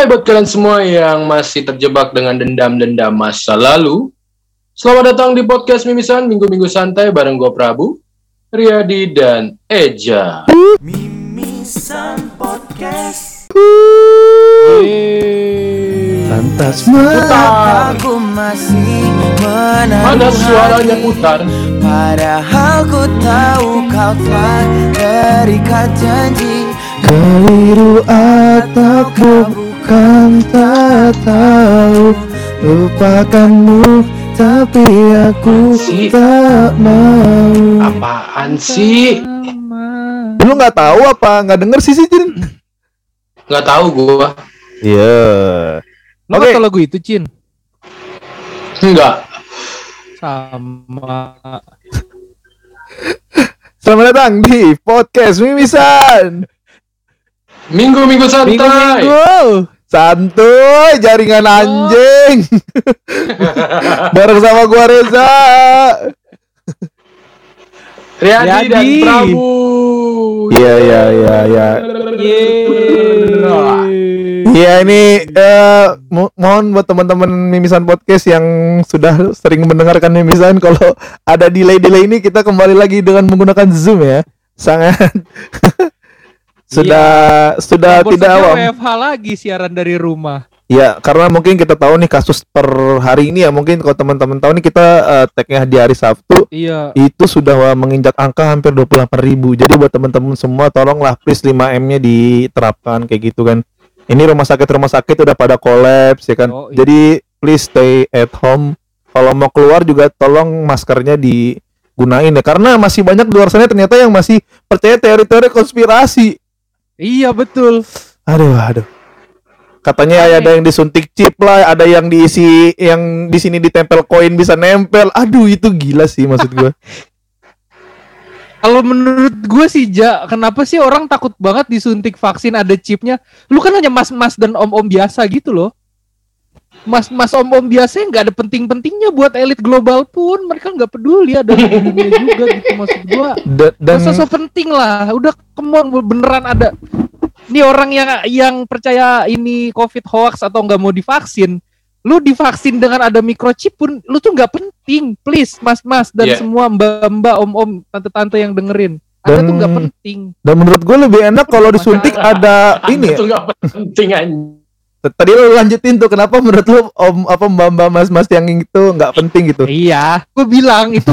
Hai buat kalian semua yang masih terjebak dengan dendam-dendam masa lalu. Selamat datang di podcast Mimisan Minggu-Minggu Santai bareng gue Prabu, Riyadi, dan Eja. Mimisan Podcast Lantas Putar, Aku masih mana suaranya putar? Padahal ku tahu kau telah terikat janji Keliru atau bukan tak tahu Lupakanmu tapi aku Si. tak mau Apaan sih? Lu nggak tahu apa nggak denger sih sih Jin? Nggak tahu gue. Iya Lo Oke. tahu lagu itu, Cin? Enggak. Sama. Selamat datang di podcast Mimisan Minggu-minggu santai. Minggu-minggu. Santuy jaringan anjing Bareng sama gua Reza Riyadi dan. Prabu. Iya iya iya iya Iya ini eh, mo- mohon buat teman-teman Mimisan Podcast yang sudah sering mendengarkan Mimisan kalau ada delay-delay ini kita kembali lagi dengan menggunakan Zoom ya. Sangat sudah sudah Campur tidak awam. WFH lagi siaran dari rumah. Ya, karena mungkin kita tahu nih kasus per hari ini ya mungkin kalau teman-teman tahu nih kita eh, tag-nya di hari Sabtu Iya. itu sudah menginjak angka hampir 28.000 ribu Jadi buat teman-teman semua tolonglah please 5M-nya diterapkan kayak gitu kan. Ini rumah sakit-rumah sakit udah pada kolaps ya kan. Oh, iya. Jadi please stay at home. Kalau mau keluar juga tolong maskernya digunain ya karena masih banyak di luar sana ternyata yang masih percaya teori-teori konspirasi. Iya betul. Aduh, aduh. Katanya ada yang disuntik chip lah, ada yang diisi yang di sini ditempel koin bisa nempel. Aduh, itu gila sih maksud gua. Kalau menurut gue sih Ja, kenapa sih orang takut banget disuntik vaksin ada chipnya? Lu kan hanya mas-mas dan om-om biasa gitu loh. Mas-mas om-om biasa yang nggak ada penting-pentingnya buat elit global pun mereka nggak peduli ada di dunia juga gitu maksud gua. Da- dan Masa so penting lah, udah kemon beneran ada. Ini orang yang yang percaya ini COVID hoax atau nggak mau divaksin, lu divaksin dengan ada microchip pun, lu tuh nggak penting, please, mas-mas dan Iya. semua mbak-mbak, om-om, tante-tante yang dengerin, ada tuh nggak penting. dan menurut gua lebih enak kalau disuntik ada ini. ya. Itu nggak penting anjing. Tadi lu lanjutin tuh kenapa menurut lu om apa mbak-mbak mas-mas yang itu nggak penting gitu. Iya, gue bilang itu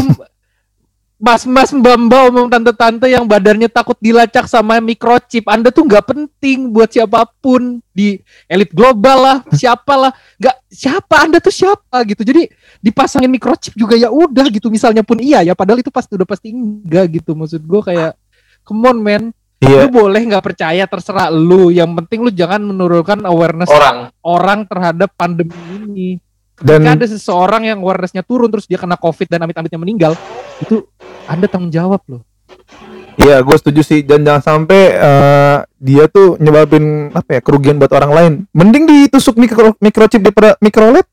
mas-mas mbak-mbak, om tante-tante yang badannya takut dilacak sama microchip, anda tuh nggak penting buat siapa pun di elit global lah, siapa lah, nggak siapa anda tuh siapa gitu. Jadi dipasangin microchip juga ya udah gitu. Misalnya pun iya ya, padahal itu pasti udah pasti enggak gitu. Maksud gue kayak, come on man, Iya. lu boleh nggak percaya terserah lu. Yang penting lu jangan menurunkan awareness Orang. orang terhadap pandemi ini. Dan Jika ada seseorang yang awarenessnya turun terus dia kena covid dan amit-amitnya meninggal, itu anda tanggung jawab loh. Iya, gue setuju sih. Dan jangan sampai eh, dia tuh nyebabin apa ya kerugian buat orang lain. Mending ditusuk mikro microchip daripada microLED,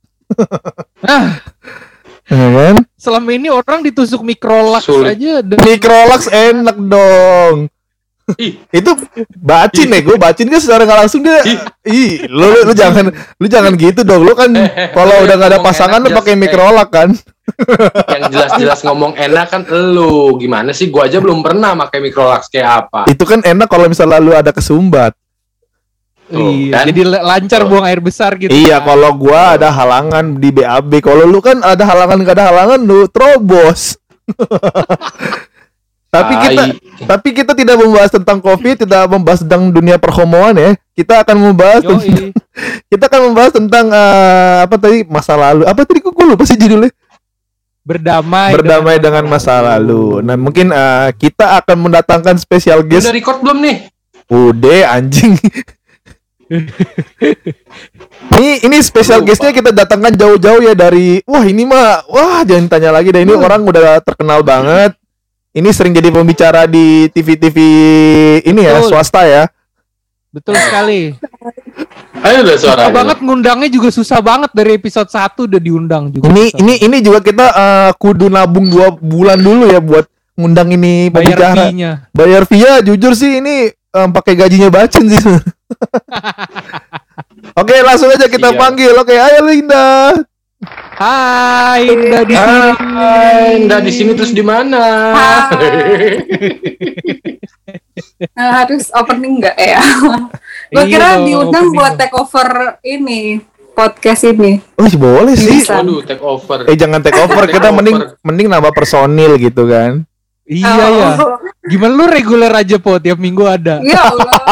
Nah, ya kan? selama ini orang ditusuk mikrolax Sulit. aja dan Microlax enak dong. Ih. itu bacin nih, gue bacin kan secara nggak langsung dia. Ih, lu, lu, lu jangan lu jangan gitu dong. Lu kan kalau udah nggak ada pasangan lu pakai microlax kan. yang jelas-jelas ngomong enak kan elu gimana sih gua aja belum pernah pakai microlax kayak apa Itu kan enak kalau misalnya lu ada kesumbat. Tuh, iya, kan? jadi la- lancar Tuh. buang air besar gitu. Iya, kalau gua ada halangan di BAB. Kalau lu kan ada halangan nggak ada halangan lu terobos. tapi kita tapi kita tidak membahas tentang Covid, tidak membahas tentang dunia perhomoan ya. Kita akan membahas tentang, kita akan membahas tentang eh, apa tadi masa lalu. Apa tadi kok gue lupa sih judulnya? berdamai Berdamai dengan masa lalu. Nah, mungkin eh, kita akan mendatangkan spesial guest. udah record belum nih Udah anjing. ini ini spesial guestnya kita datangkan jauh-jauh ya dari wah ini mah wah jangan tanya lagi deh ini orang udah terkenal banget. Ini sering jadi pembicara di TV-TV ini ya Betul. swasta ya. Betul sekali. ayo udah Susah suaranya banget ngundangnya juga susah banget dari episode 1 udah diundang juga. Ini Susah. ini ini juga kita eh, kudu nabung dua bulan dulu ya buat ngundang ini bayar pembicara. fee-nya. Bayar via jujur sih ini em, pakai gajinya bacin sih. Oke, langsung aja kita Siap. panggil. Oke, ayo Linda. Hai, Indah di sini. Hai, Nggak di sini terus di mana? Nah, harus opening nggak ya? Gue kira dong, diundang opening buat take over ini podcast ini. Oh, boleh sih. Bisa. Waduh, take over. Eh jangan take over, Take kita over. mending mending nambah personil gitu kan. Iya ya. Oh, Gimana lu reguler aja po tiap minggu ada. Ya Allah.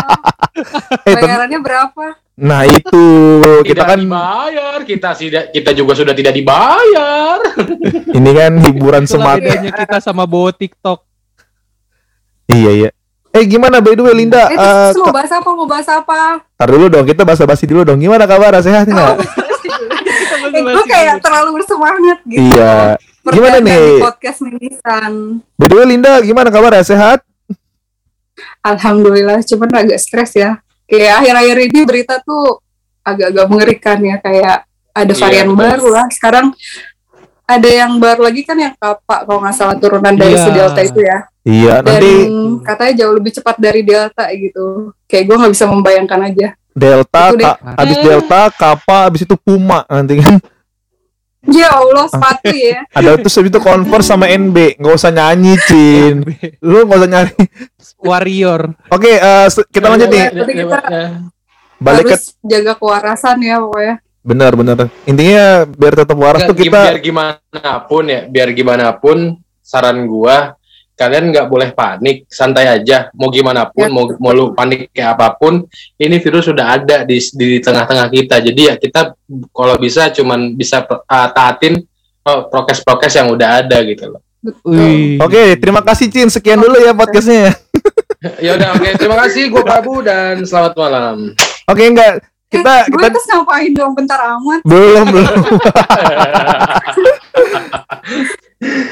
Eh, Bayarannya berapa? Nah itu kita Tidak kan dibayar, kita tidak kita juga sudah tidak dibayar. ini kan hiburan semata. bedanya kita sama bawa TikTok. Iya iya. Eh gimana by the way Linda? Eh, Eh, terus mau bahas apa? Mau bahas apa? tar dulu dong, kita basa-basi dulu dong. Gimana kabar? Sehat nggak? Eh, gue kayak terlalu bersemangat gitu. Iya. Gimana nih? podcast Mimisan. By the way Linda, gimana kabar? Sehat? Alhamdulillah, cuman agak stres ya. Kayak akhir-akhir ini berita tuh agak-agak mengerikan ya. Kayak ada Iya, varian betul. baru lah. Sekarang ada yang baru lagi kan yang kapak kalau nggak salah turunan dari Iya. si Delta itu ya. Iya, Dan nanti katanya jauh lebih cepat dari Delta gitu. Kayak gue nggak bisa membayangkan aja. Delta, ka- abis Delta, Kappa, abis itu Puma nanti kan. Ya Allah, sepatu ya. Ada terus abis itu Converse sama NB, nggak usah nyanyi, Cin. Lu nggak usah nyari. Warrior. Oke, eh, se- kita lanjut nih. Kita- Balik ke jaga kewarasan ya pokoknya. benar benar. Intinya biar tetap waras tuh kita biar gimana pun ya, biar gimana pun saran gua kalian nggak boleh panik, santai aja. Mau gimana pun, Ya. mau mau lu panik kayak apa pun, ini virus sudah ada di di tengah-tengah kita. Jadi ya kita kalau bisa cuman bisa uh, taatin oh, prokes-prokes yang udah ada gitu loh. Oke, terima kasih Cin. Sekian dulu ya podcastnya. Ya udah oke, terima kasih gua Prabu dan selamat malam. Oke, enggak kita eh, gue kita terus ngapain dong bentar amat. belum belum.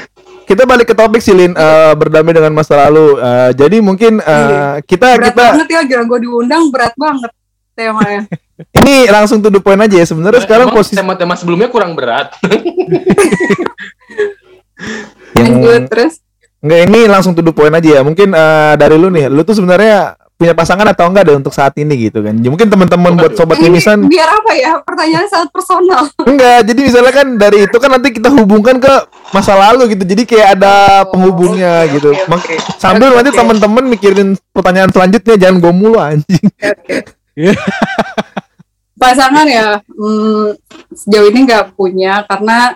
kita balik ke topik sih Lin, Eh, berdamai dengan masa lalu. Eh, jadi mungkin Iya. kita Berat kita banget ya, gue diundang berat banget temanya. ini langsung to the point aja ya. Sebenarnya sekarang Emang posisi tema-tema sebelumnya kurang berat. yang terus. Enggak ini langsung to the point aja ya. Mungkin eh, dari lu nih, lu tuh sebenarnya punya pasangan atau enggak deh untuk saat ini gitu kan. Mungkin teman-teman buat sobat Ini mimisan biar apa ya? Pertanyaan sangat personal. enggak. Jadi misalnya kan dari itu kan nanti kita hubungkan ke masa lalu gitu. Jadi kayak ada penghubungnya Oke, gitu. Mak- oke. Sambil Oke, nanti teman-teman mikirin pertanyaan selanjutnya jangan gue mulu anjing. Oke. Pasangan ya, hmm, sejauh ini nggak punya karena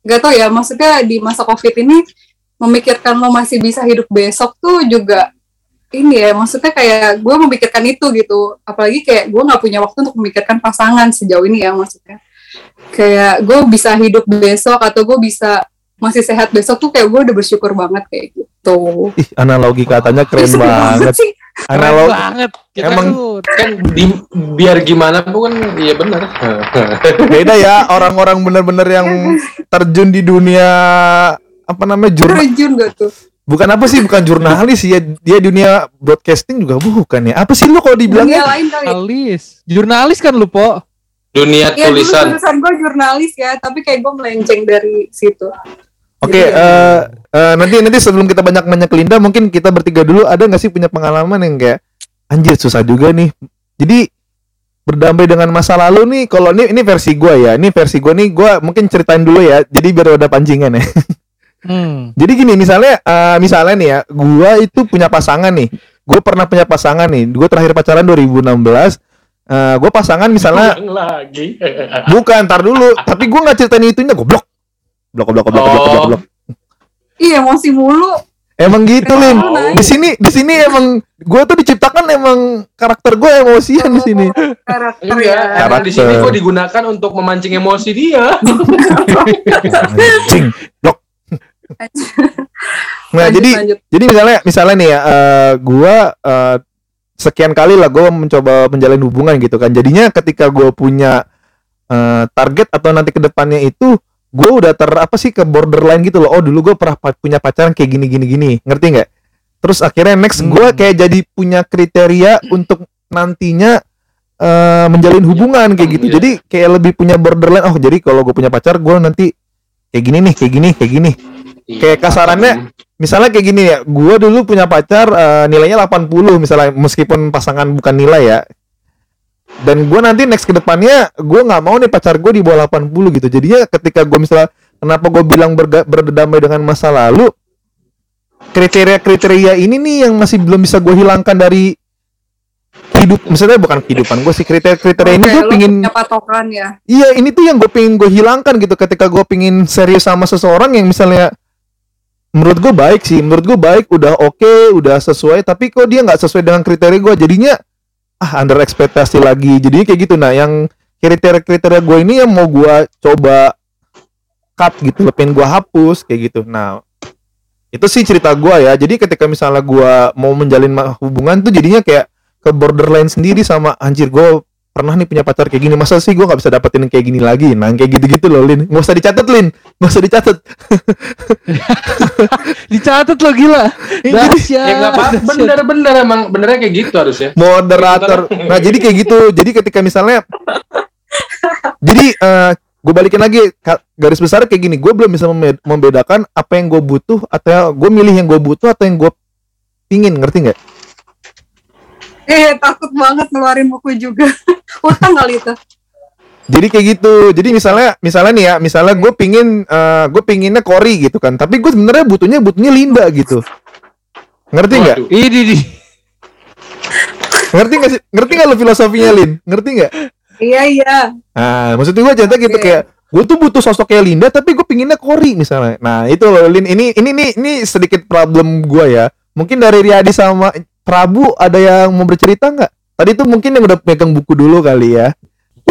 nggak tahu ya. Maksudnya di masa covid ini memikirkan lo masih bisa hidup besok tuh juga ini ya. Maksudnya kayak gue memikirkan itu gitu. Apalagi kayak gue nggak punya waktu untuk memikirkan pasangan sejauh ini ya maksudnya. Kayak gue bisa hidup besok atau gue bisa masih sehat besok tuh kayak gue udah bersyukur banget kayak gitu. Ih, analogi katanya keren Sedih banget. sih. Keren Analog banget. Kita Emang- tuh kan di, biar gimana pun iya benar. beda ya orang-orang bener-bener yang terjun di dunia apa namanya jurnal Terjun gak tuh? Bukan apa sih bukan jurnalis ya dia dunia broadcasting juga bukan ya apa sih lu kalau Dunia dibilangnya lain kali. jurnalis. Jurnalis kan lu, Po? Dunia Ya dulu tulisan. gue jurnalis ya, tapi kayak gue melenceng dari situ. oke Jadi, eh eh, nanti nanti sebelum kita banyak banyak Linda mungkin kita bertiga dulu ada nggak sih punya pengalaman yang kayak anjir susah juga nih jadi berdamai dengan masa lalu nih kalau ini ini versi gua ya ini versi gua nih gua mungkin ceritain dulu ya jadi biar ada pancingan ya Hmm. Jadi gini misalnya eh, misalnya nih ya, gua itu punya pasangan nih. Gue pernah punya pasangan nih. Gue terakhir pacaran 2016. Eh gue pasangan misalnya Ulang lagi. bukan ntar dulu, tapi gue nggak ceritain itunya goblok. Blok goblok goblok goblok goblok. Oh. goblok. Iya emosi mulu. Emang gitu Lin. Oh. Di sini di sini emang gue tuh diciptakan emang karakter gue emosian di sini. Karakter Enggak, ya. emang di sini Karakter. kok digunakan untuk memancing emosi dia. Anjing, blok. Nah, Lanjut, jadi lanjut. jadi misalnya misalnya nih ya eh, gua eh, sekian kali lah gue mencoba menjalin hubungan gitu kan jadinya ketika gue punya eh, target atau nanti ke depannya itu gue udah ter apa sih ke borderline gitu loh oh dulu gue pernah punya pacaran kayak gini gini gini ngerti nggak terus akhirnya next gue Hmm. kayak jadi punya kriteria untuk nantinya eh, menjalin hubungan kayak gitu Iya. jadi kayak lebih punya borderline oh jadi kalau gue punya pacar gue nanti kayak gini nih kayak gini kayak gini Kayak kasarannya, misalnya kayak gini ya, gua dulu punya pacar eh, nilainya 80 misalnya meskipun pasangan bukan nilai ya. dan gue nanti next ke depannya gue nggak mau nih pacar gue di bawah 80 gitu jadinya ketika gue misalnya kenapa gue bilang berga- berdamai dengan masa lalu kriteria-kriteria ini nih yang masih belum bisa gue hilangkan dari hidup misalnya bukan kehidupan gue sih kriteria-kriteria ini Oke, gue pingin patokan ya. Iya ini tuh yang gue pengen gue hilangkan gitu ketika gue pengen serius sama seseorang yang misalnya menurut gue baik sih menurut gue baik udah oke udah sesuai tapi kok dia nggak sesuai dengan kriteria gue jadinya ah under ekspektasi lagi. Jadinya kayak gitu. Nah yang kriteria kriteria gue ini yang mau gue coba cut gitu loh pengen gue hapus kayak gitu. Nah itu sih cerita gue ya. Jadi ketika misalnya gue mau menjalin hubungan tuh jadinya kayak ke borderline sendiri sama anjir gue pernah nih punya pacar kayak gini masa sih gue nggak bisa dapetin yang kayak gini lagi? Nah kayak gitu-gitu loh Lin. Nggak usah dicatat Lin. Nggak usah dicatat. Dicatat lo gila. Dahsyat. Ya nggak apa dahsyat. bener-bener emang benernya kayak gitu harusnya. moderator. Nah jadi kayak gitu. Jadi ketika misalnya jadi gue balikin lagi. Garis besar kayak gini. Gue belum bisa membedakan apa yang gue butuh atau gue milih yang gue butuh atau yang gue pingin. Ngerti nggak Eh, takut banget ngeluarin buku juga. Utang kali itu. jadi kayak gitu jadi misalnya misalnya nih ya misalnya gue pingin gue pinginnya Kori gitu kan tapi gue sebenarnya butuhnya butuhnya Linda gitu ngerti nggak. Ini di ngerti nggak sih ngerti nggak lo filosofinya Lin ngerti nggak Iya, iya. Nah, maksudnya gue cerita gitu Oke. kayak gue tuh butuh sosok kayak Linda tapi gue pinginnya Kori misalnya. Nah, itu loh Lin ini ini ini ini sedikit problem gue ya. Mungkin dari Riyadi sama Prabu ada yang mau bercerita nggak? Tadi tuh mungkin yang udah pegang buku dulu kali ya.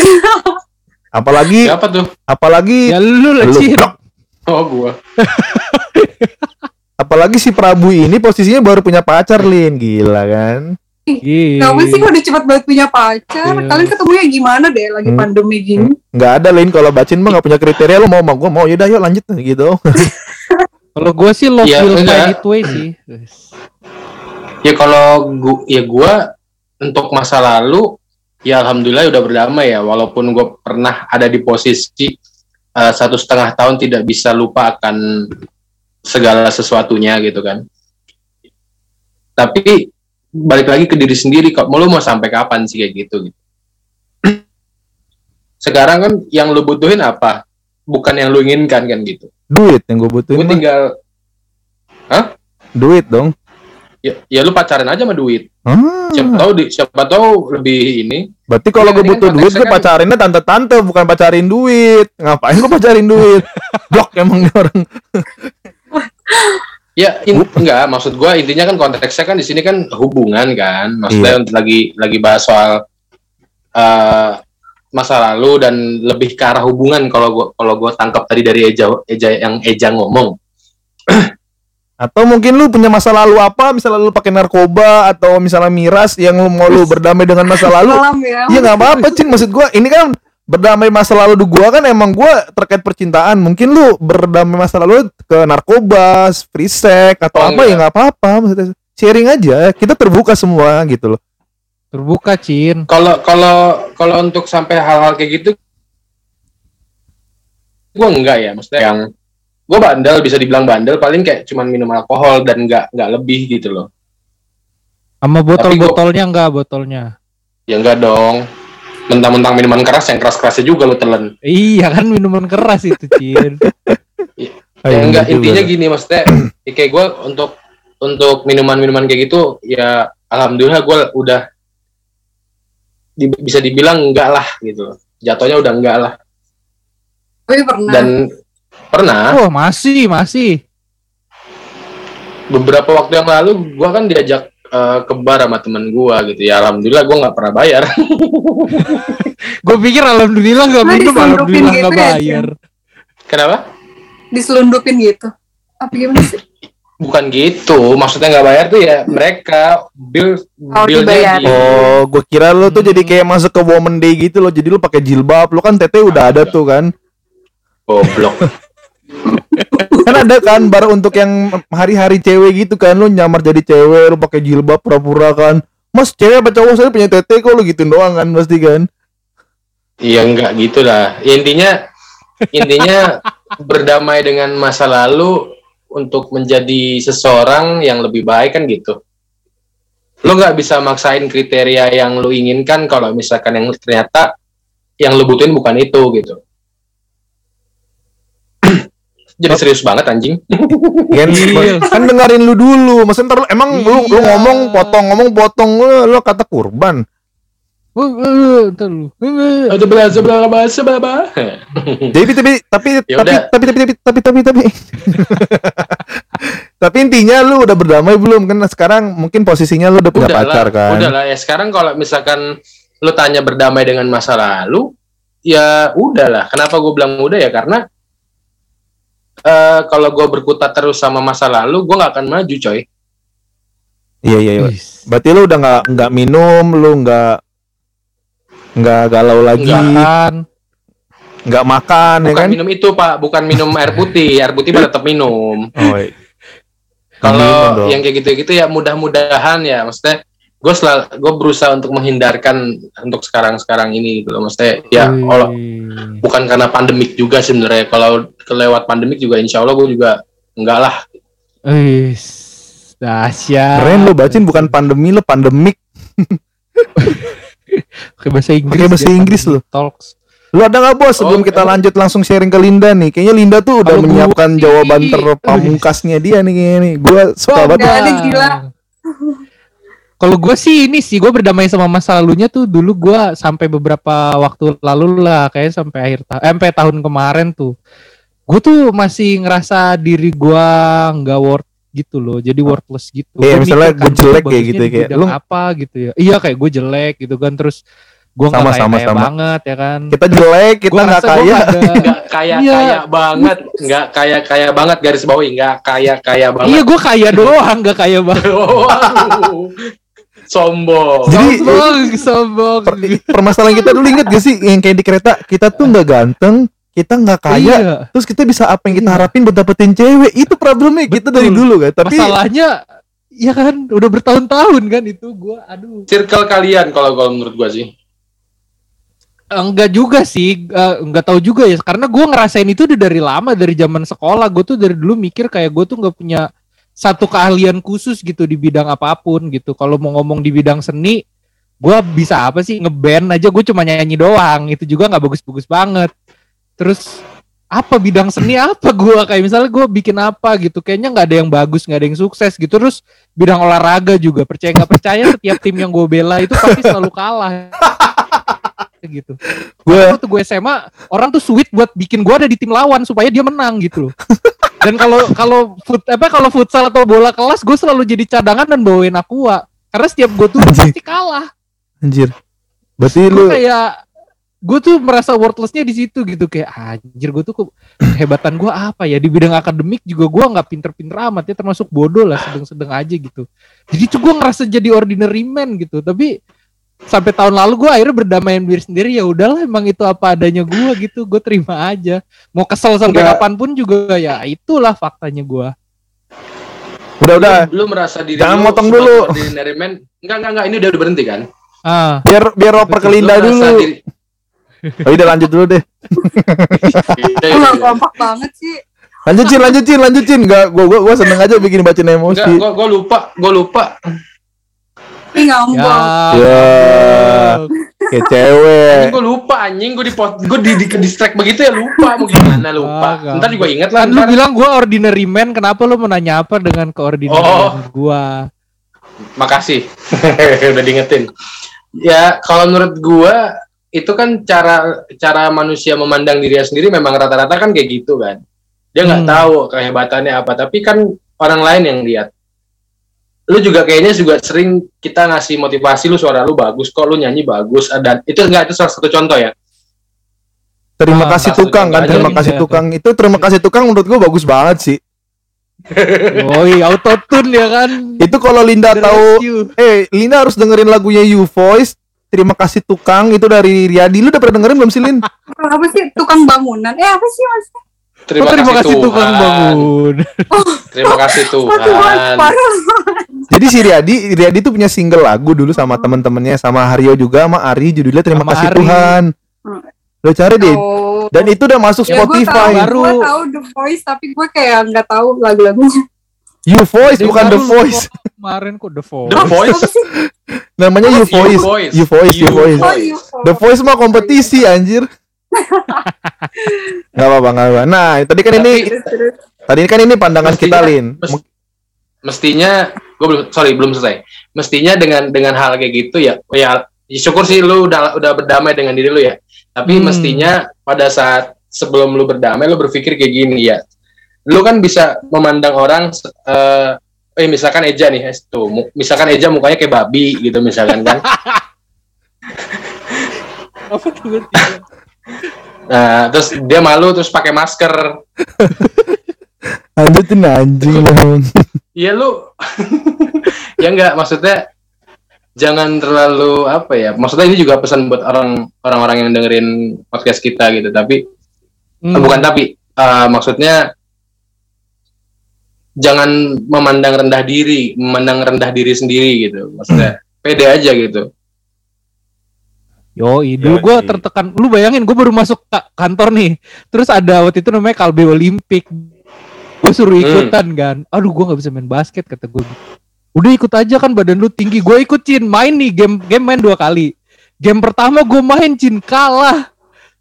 apalagi Siapa tuh? apalagi ya lu lah blok. Oh gua. apalagi si Prabu ini posisinya baru punya pacar Lin, gila kan? Gila. Kenapa sih udah cepet banget punya pacar? Iya. Kalian ketemunya gimana deh lagi Hmm. pandemi gini? Nggak ada Lin kalau bacin mah nggak punya kriteria lo mau mau gue mau yaudah yuk lanjut gitu. Kalau gue sih love Ya, find it way sih. Ya kalau gua, ya gua untuk masa lalu ya alhamdulillah udah berdamai ya walaupun gue pernah ada di posisi eh, satu setengah tahun tidak bisa lupa akan segala sesuatunya gitu kan. Tapi balik lagi ke diri sendiri kok mau lu mau sampai kapan sih kayak gitu gitu. Sekarang kan yang lu butuhin apa? Bukan yang lu inginkan kan gitu. Duit yang gue Gue butuhin mah tinggal duit dong. Ya, ya lu pacaran aja sama duit. Ah. Siapa tahu di, siapa tahu lebih ini Berarti kalau Iya, gue butuh duit, gue kan- pacarinnya tante-tante, bukan pacarin duit. Ngapain gue pacarin duit? Blok emang orang. Ya, in- enggak, maksud gua intinya kan konteksnya kan di sini kan hubungan kan. Maksudnya untuk lagi lagi bahas soal eh, masa lalu dan lebih ke arah hubungan kalau gua kalau gua tangkap tadi dari Eja Eja yang Eja ngomong. Atau mungkin lu punya masa lalu apa? Misalnya lu pakai narkoba atau misalnya miras yang lu mau lu berdamai dengan masa lalu. Ya. Iya nggak apa-apa, Cin. Maksud gua ini kan berdamai masa lalu di gua kan emang gua terkait percintaan. Mungkin lu berdamai masa lalu ke narkoba, free sex atau Oh, apa ya enggak. nggak apa-apa. Maksudnya sharing aja. Kita terbuka semua gitu loh. Terbuka Cin. Kalau kalau kalau untuk sampai hal-hal kayak gitu gua enggak ya, maksudnya yang gua bandel bisa dibilang bandel paling kayak cuman minum alkohol dan enggak enggak lebih gitu loh. Sama botol-botolnya enggak botolnya. Ya enggak dong. Mentang-mentang minuman keras yang keras-kerasnya juga lu telan. Iya kan minuman keras itu Cin. Ya enggak Iya juga. intinya gini maksudnya ya kayak gue untuk untuk minuman-minuman kayak gitu ya alhamdulillah gue udah di- bisa dibilang enggak lah gitu jatuhnya udah enggak lah Tapi pernah. dan pernah Oh masih masih. beberapa waktu yang lalu gue kan diajak eh, ke bar sama temen gue gitu ya alhamdulillah gue nggak pernah bayar Gue pikir alhamdulillah nggak Nah, minum, diselundupin alhamdulillah gitu nggak ya, bayar. kenapa Diselundupin gitu. Apa gimana sih? bukan gitu maksudnya nggak bayar tuh ya mereka bill Oh, billnya dibayar. di- Oh, gue kira lu tuh jadi kayak masuk ke Woman Day gitu loh. Jadi lu pakai jilbab, lu kan tete udah ada tuh kan. Goblok Kan ada kan bar untuk yang hari-hari cewek gitu kan lu nyamar jadi cewek, lu pakai jilbab pura-pura kan. Mas cewek apa cowok saya punya tete kok lu gitu doang kan pasti kan. Iya enggak gitu lah. Intinya intinya berdamai dengan masa lalu untuk menjadi seseorang yang lebih baik kan gitu. lo nggak bisa maksain kriteria yang lo inginkan kalau misalkan yang ternyata yang lo butuhin bukan itu gitu jadi serius banget anjing. Kan, Iya. kan dengerin lu dulu. Maksudnya ntar lu- emang lu, lu Iya. ngomong potong ngomong potong lu, lu kata kurban. Ada sebelah sebelah Jadi tapi tapi Ya tapi, tapi tapi tapi tapi tapi tapi. Tapi intinya lu udah berdamai belum? Kan sekarang mungkin posisinya lu udah punya udah pacar lah, kan. udah lah. Ya sekarang kalau misalkan lu tanya berdamai dengan masa lalu ya udahlah kenapa gue bilang udah? Ya karena eh kalau gue berkutat terus sama masa lalu gue nggak akan maju coy Iya iya. iya. Berarti lu udah nggak nggak minum, lu nggak nggak galau lagi, Kan. nggak makan ya bukan kan? minum itu pak bukan minum air putih air putih mah tetap minum Oh, iya. Kalau yang kayak gitu-gitu ya mudah-mudahan ya maksudnya gue selalu gue berusaha untuk menghindarkan untuk sekarang-sekarang ini gitu loh maksudnya ya kalau bukan karena pandemik juga sebenarnya kalau kelewat pandemik juga insya Allah gue juga enggak lah Wis. Dahsyat. Keren lu bacin bukan pandemi lu pandemik. Pakai bahasa Inggris. Bahasa Inggris lu. Talks. Lu ada nggak bos sebelum Oh, kita emang- lanjut langsung sharing ke Linda nih? Kayaknya Linda tuh udah gua menyiapkan sih- jawaban terpamungkasnya dia nih kayaknya nih. Gua suka Wah, banget. Nggak ada, gila. Kalau gue sih ini sih gue berdamai sama masa lalunya tuh dulu gue sampai beberapa waktu lalu lah kayak sampai akhir ta- eh, sampai tahun kemarin tuh gue tuh masih ngerasa diri gue nggak worth gitu loh jadi worthless gitu Iya, Gua misalnya gua kan, jelek kayak gitu, kayak, lu- apa gitu ya iya kayak gue jelek gitu kan terus gue nggak kaya sama, kaya sama. banget ya kan Kita jelek, kita nggak kaya. nggak kaya Iya. kaya banget nggak kaya kaya banget garis bawahi nggak kaya kaya iya banget gue kaya doang nggak kaya banget Waduh. sombong Jadi- sombong sombong Per- permasalahan kita dulu inget gak sih yang kayak di kereta kita tuh nggak ganteng, kita nggak kaya, Iya. terus kita bisa apa yang kita Iya. harapin buat dapetin cewek itu problemnya kita Betul. dari dulu kan. Tapi masalahnya ya kan udah bertahun-tahun kan itu gua aduh circle kalian kalau kalau menurut gua sih enggak juga sih eh, enggak tahu juga ya karena gua ngerasain itu udah dari lama dari zaman sekolah gue tuh dari dulu mikir kayak gue tuh nggak punya satu keahlian khusus gitu di bidang apa pun gitu. Kalau mau ngomong di bidang seni gua bisa apa sih? Ngeband aja gue cuma nyanyi doang. Itu juga nggak bagus-bagus banget. Terus apa bidang seni? Apa gua? Kayak misalnya gue bikin apa gitu kayaknya nggak ada yang bagus nggak ada yang sukses gitu. Terus bidang olahraga juga. Percaya nggak percaya setiap tim yang gue bela itu pasti selalu kalah. Gitu. Gue waktu gue SMA orang tuh sweet buat bikin gue ada di tim lawan supaya dia menang gitu loh dan kalau kalau foot apa kalau futsal atau bola kelas gue selalu jadi cadangan dan bawain aqua. Karena setiap gue tuh pasti kalah. Anjir. Berarti lu kayak gue tuh merasa worthlessnya di situ gitu. Kayak anjir gue tuh ke- kehebatan gue apa ya? Di bidang akademik juga gue nggak pinter-pinter amat ya termasuk bodoh lah sedang-sedang aja gitu. Jadi tuh gue ngerasa jadi ordinary man gitu. Tapi sampai tahun lalu gue akhirnya berdamai dengan diri sendiri ya udahlah emang itu apa adanya gue gitu gue terima aja mau kesel sampai kapan pun juga ya itulah faktanya gue udah udah lu, lu merasa diri Jangan lu motong dulu. man enggak enggak enggak ini udah, udah berhenti kan ah biar biar oper ke Lu Linda merasa dulu. diri- Oh, udah lanjut dulu deh. Iya, Lu iya, nggak iya. kompak banget sih. Lanjutin, lanjutin, lanjutin. Enggak, gua gua gua seneng aja bikin bacain emosi. gua, gua lupa, gua lupa. Ih ya ngambek. Ya. Kayak cewek. Anjing gua lupa anjing, gua di gua di, di, distract begitu ya lupa mau gimana lupa. Ah, Ntar juga inget lah. kan lu bilang gue ordinary man kenapa lu menanya apa dengan keordinarian Oh. gue Makasih. Udah diingetin. Ya, kalau menurut gua itu kan cara cara manusia memandang dirinya sendiri memang rata-rata kan kayak gitu kan. Dia nggak Hmm. tahu kehebatannya apa, tapi kan orang lain yang lihat. Lu juga kayaknya juga sering kita ngasih motivasi lu suara lu bagus kok, lu nyanyi bagus dan itu enggak itu salah satu contoh ya. Terima Ah, kasih tukang kan, terima aja. kasih tukang. Itu terima kasih tukang menurut gua bagus banget sih. oh iya autotune ya kan Itu kalau Linda The tahu eh Linda harus dengerin lagunya You Voice. Terima kasih tukang itu dari Riyadi. Lu udah pernah dengerin belum sih Lin? Apa sih tukang bangunan? Eh apa sih mas? Oh, terima kasih tukang bangun Terima kasih Oh Tuhan, Tuhan. Jadi si Riyadi, Riyadi tuh punya single lagu dulu sama temen-temennya sama Hario juga sama Ari judulnya Terima Sama kasih Ari. Tuhan. Hmm. Lo cari deh. Oh. Dan itu udah masuk ya, gue tahu, Spotify. Baru- gue tahu The Voice tapi gue kayak nggak tahu lagu-lagunya. You Voice bukan The Voice. Kemarin kok The Voice. The Voice. Namanya You Voice. Voice. You Voice, You Voice. Oh, Voice. you The Voice mah kompetisi anjir. Gak apa-apa, gak apa. Nah, tadi kan ini tadi kan ini pandangan Mestinya- kita, Lin. mes- Mestinya gue belum sorry belum selesai. Mestinya dengan dengan hal kayak gitu ya ya ya syukur sih lu udah udah berdamai dengan diri lu ya. Tapi Hmm. mestinya pada saat sebelum lu berdamai lu berpikir kayak gini ya. Lu kan bisa memandang orang eh eh misalkan Eja nih, eh, tuh misalkan Eja mukanya kayak babi gitu misalkan kan. Apa tiba-tiba? Nah, terus dia malu terus pakai masker. Tuh anjing. Iya lu ya enggak maksudnya jangan terlalu apa ya maksudnya ini juga pesan buat orang orang-orang yang dengerin podcast kita gitu tapi Hmm. eh, bukan tapi eh, maksudnya jangan memandang rendah diri memandang rendah diri sendiri gitu maksudnya pede aja gitu Yo, dulu gue tertekan. Lu bayangin, gue baru masuk ka- kantor nih. Terus ada waktu itu namanya Kalbe Olimpik. Gue suruh Hmm. ikutan kan. Aduh, gue nggak bisa main basket kata gue. Udah ikut aja kan badan lu tinggi. Gue ikutin main nih game game main dua kali. Game pertama gue main Cin kalah.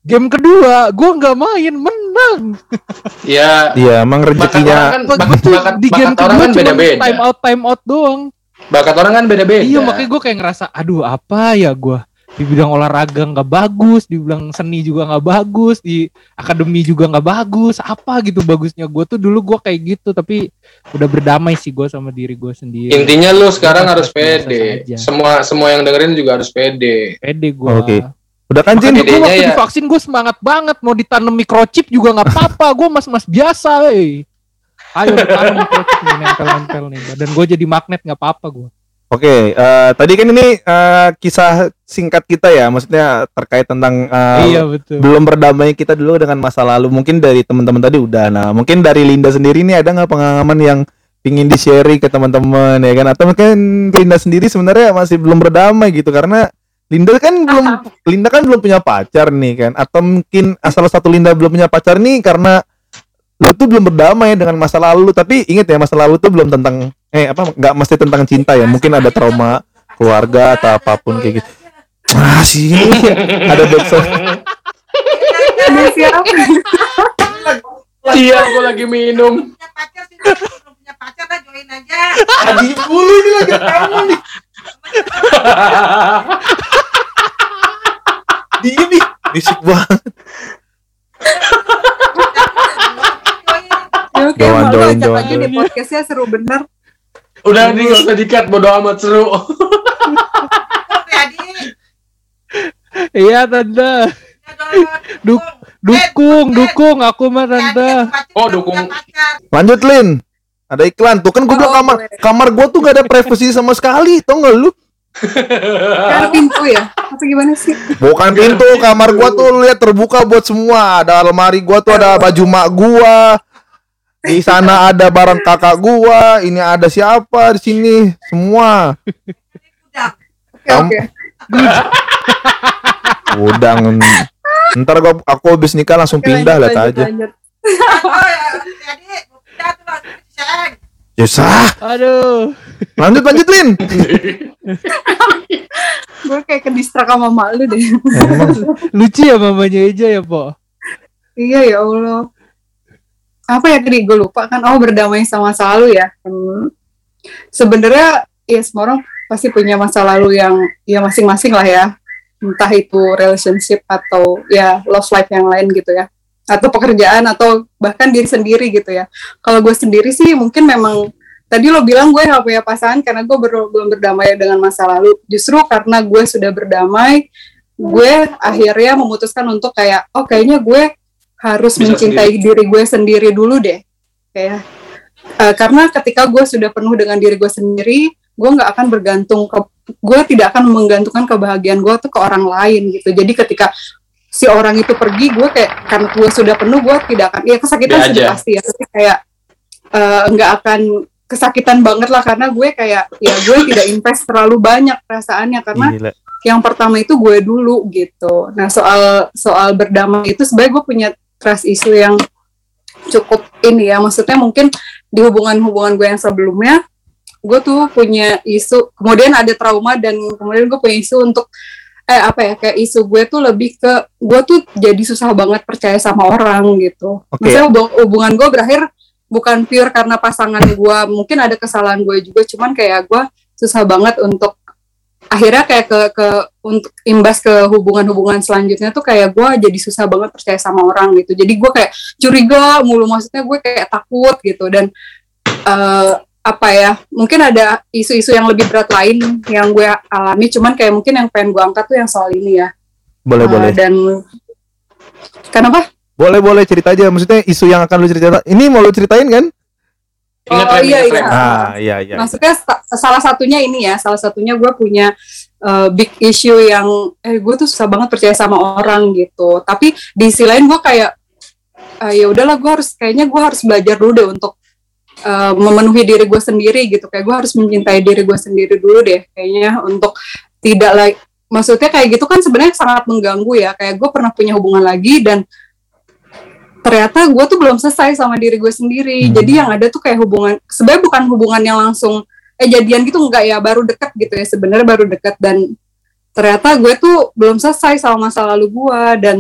Game kedua gue nggak main menang. ya Iya, emang bakat orang rezekinya kan Gua bakat, tuh bakat, di game bakat orang kedua kan cuma beda-beda time out time out doang. bakat orang kan beda-beda Iya makanya gue kayak ngerasa aduh apa ya gue di bidang olahraga nggak bagus, di bidang seni juga nggak bagus, di akademi juga nggak bagus, apa gitu bagusnya gue tuh dulu gue kayak gitu tapi udah berdamai sih gue sama diri gue sendiri. intinya lu sekarang harus pede semua semua yang dengerin juga harus pede Pede gue. Oke. Udah kan? Makanya- Gue waktu ya. divaksin gue semangat banget mau ditanam microchip juga nggak apa-apa, gue mas-mas biasa, eh. Ayo ditanam microchip nih nempel-nempel nih, dan gue jadi magnet nggak apa-apa gue. Oke, eh, tadi kan ini eh, kisah singkat kita ya, maksudnya terkait tentang eh, iya betul. belum berdamai kita dulu dengan masa lalu. Mungkin dari teman-teman tadi udah. Nah, mungkin dari Linda sendiri nih ada nggak pengalaman yang pingin di-sharing ke teman-teman ya kan? Atau mungkin Linda sendiri sebenarnya masih belum berdamai gitu karena Linda kan belum Linda kan belum punya pacar nih kan? Atau mungkin salah satu Linda belum punya pacar nih karena lu tuh belum berdamai dengan masa lalu tapi inget ya masa lalu tuh belum tentang eh apa nggak mesti tentang cinta ya mungkin ada trauma keluarga atau apa pun kayak gitu ah sih ada backsound Ada siapa? iya gue lagi minum punya pacar sih belum punya pacar lah join aja Adi dulu ini lagi kamu nih diem nih bisik banget Oke, Joan, lagi Joan. di podcastnya seru bener. Udah nih gak usah dikat bodo amat seru Oke Adi Iya tante. ya dong Duk, dukung, dukung aku mah tante. Oh, dukung. lanjut Lin ada iklan tuh kan gue Oh, bilang kamar gue. kamar gue tuh gak ada privasi sama sekali tau gak lu Kan pintu ya? Atau gimana sih? bukan pintu kamar gua tuh lihat terbuka buat semua ada almari gua tuh ada baju mak gua di sana ada barang kakak gua ini ada siapa di sini semua Oke, oke. udah ngen- ntar gua aku habis nikah langsung pindah lihat aja lanjut. oh ya ya Aduh. lanjut lanjut Lin Gue kayak ke distrak sama mak lu deh. Emang Lucu ya mamanya aja ya, Po. Iya ya Allah. Apa ya tadi gue lupa kan? Oh berdamai sama masa lalu ya. Hmm. Sebenarnya ya semua orang pasti punya masa lalu yang ya masing-masing lah ya. Entah itu relationship atau ya love life yang lain gitu ya. Atau pekerjaan atau bahkan diri sendiri gitu ya. Kalau gue sendiri sih mungkin memang tadi lo bilang gue nggak punya pasangan karena gue ber- belum berdamai dengan masa lalu. Justru karena gue sudah berdamai, gue akhirnya memutuskan untuk kayak oh kayaknya gue harus Bisa mencintai diri gue sendiri dulu deh. Kayak eh, karena ketika gue sudah penuh dengan diri gue sendiri gue nggak akan bergantung ke gue tidak akan menggantungkan kebahagiaan gue tuh ke orang lain gitu. Jadi ketika si orang itu pergi gue kayak karena gue sudah penuh gue tidak akan ya kesakitan Dia sudah aja. pasti ya. Tapi kayak eh, nggak akan kesakitan banget lah karena gue kayak ya gue tidak invest terlalu banyak perasaannya. Karena gila. yang pertama itu gue dulu gitu. Nah soal soal berdamai itu sebenarnya gue punya trust issue yang cukup ini ya. Maksudnya mungkin di hubungan-hubungan gue yang sebelumnya gue tuh punya isu kemudian ada trauma dan kemudian gue punya isu untuk eh apa ya kayak isu gue tuh lebih ke gue tuh jadi susah banget percaya sama orang gitu Oke. maksudnya hubung- hubungan gue berakhir bukan pure karena pasangan gue mungkin ada kesalahan gue juga cuman kayak gue susah banget untuk akhirnya kayak ke ke untuk imbas ke hubungan-hubungan selanjutnya tuh kayak gue jadi susah banget percaya sama orang gitu jadi gue kayak curiga mulu maksudnya gue kayak takut gitu dan eh, apa ya mungkin ada isu-isu yang lebih berat lain yang gue alami cuman kayak mungkin yang pengen gue angkat tuh yang soal ini ya Boleh Eh, boleh. dan kenapa Boleh boleh cerita aja. Maksudnya isu yang akan lu cerita. Ini mau lu ceritain kan? Ingat Oh, Rem, iya, ingat iya. Rem. Ah iya iya. maksudnya sa- salah satunya ini ya salah satunya gue punya uh, big issue yang eh gue tuh susah banget percaya sama orang gitu tapi di sisi lain gue kayak "Ah, ya udahlah gue harus kayaknya gue harus belajar dulu deh untuk uh, memenuhi diri gue sendiri gitu kayak gue harus mencintai diri gue sendiri dulu deh kayaknya untuk tidak lagi maksudnya kayak gitu kan sebenarnya sangat mengganggu ya kayak gue pernah punya hubungan lagi dan ternyata gue tuh belum selesai sama diri gue sendiri Hmm. jadi yang ada tuh kayak hubungan sebenarnya bukan hubungan yang langsung eh jadian gitu enggak ya baru deket gitu ya sebenarnya baru deket dan ternyata gue tuh belum selesai sama masa lalu gue dan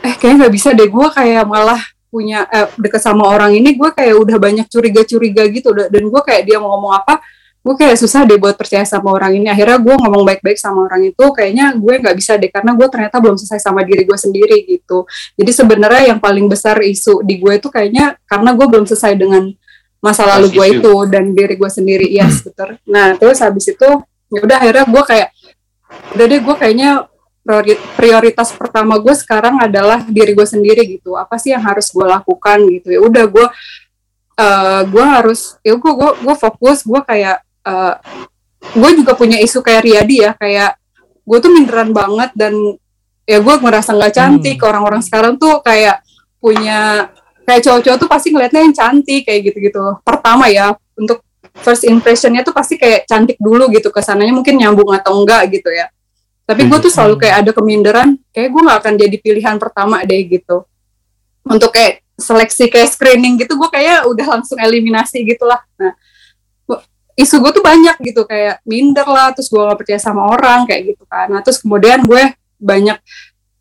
eh kayaknya nggak bisa deh gue kayak malah punya eh, deket sama orang ini gue kayak udah banyak curiga-curiga gitu da- dan gue kayak dia mau ngomong apa gue kayak susah deh buat percaya sama orang ini. Akhirnya gue ngomong baik-baik sama orang itu kayaknya gue nggak bisa deh karena gue ternyata belum selesai sama diri gue sendiri gitu. Jadi sebenarnya yang paling besar isu di gue itu kayaknya karena gue belum selesai dengan masa lalu gue itu dan diri gue sendiri yes betul nah terus habis itu ya udah akhirnya gue kayak udah deh gue kayaknya priori- prioritas pertama gue sekarang adalah diri gue sendiri gitu. Apa sih yang harus gue lakukan gitu. Ya udah gue eh gue harus ya gue gue gue fokus gue kayak eh gue juga punya isu kayak Riyadi ya kayak gue tuh minderan banget dan ya gue ngerasa nggak cantik. Orang-orang sekarang tuh kayak punya kayak cowok-cowok tuh pasti ngeliatnya yang cantik kayak gitu-gitu. Pertama ya untuk first impressionnya tuh pasti kayak cantik dulu gitu ke sananya mungkin nyambung atau enggak gitu ya. Tapi gue tuh selalu kayak ada keminderan kayak gue nggak akan jadi pilihan pertama deh gitu. Untuk kayak seleksi kayak screening gitu gue kayak udah langsung eliminasi gitulah. Nah isu gue tuh banyak gitu kayak minder lah terus gue gak percaya sama orang kayak gitu kan. Nah terus kemudian gue banyak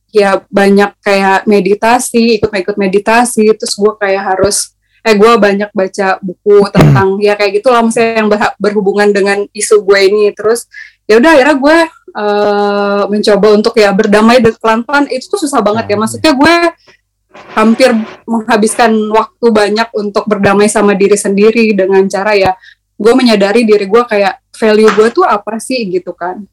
ya banyak kayak meditasi ikut-ikut meditasi terus gue kayak harus eh gue banyak baca buku tentang ya kayak gitulah maksudnya yang berha- berhubungan dengan isu gue ini. Terus ya udah akhirnya gue eh, mencoba untuk ya berdamai dengan pelan-pelan. Itu tuh susah banget ya maksudnya gue hampir menghabiskan waktu banyak untuk berdamai sama diri sendiri dengan cara ya gue menyadari diri gue kayak value gue tuh apa sih gitu kan.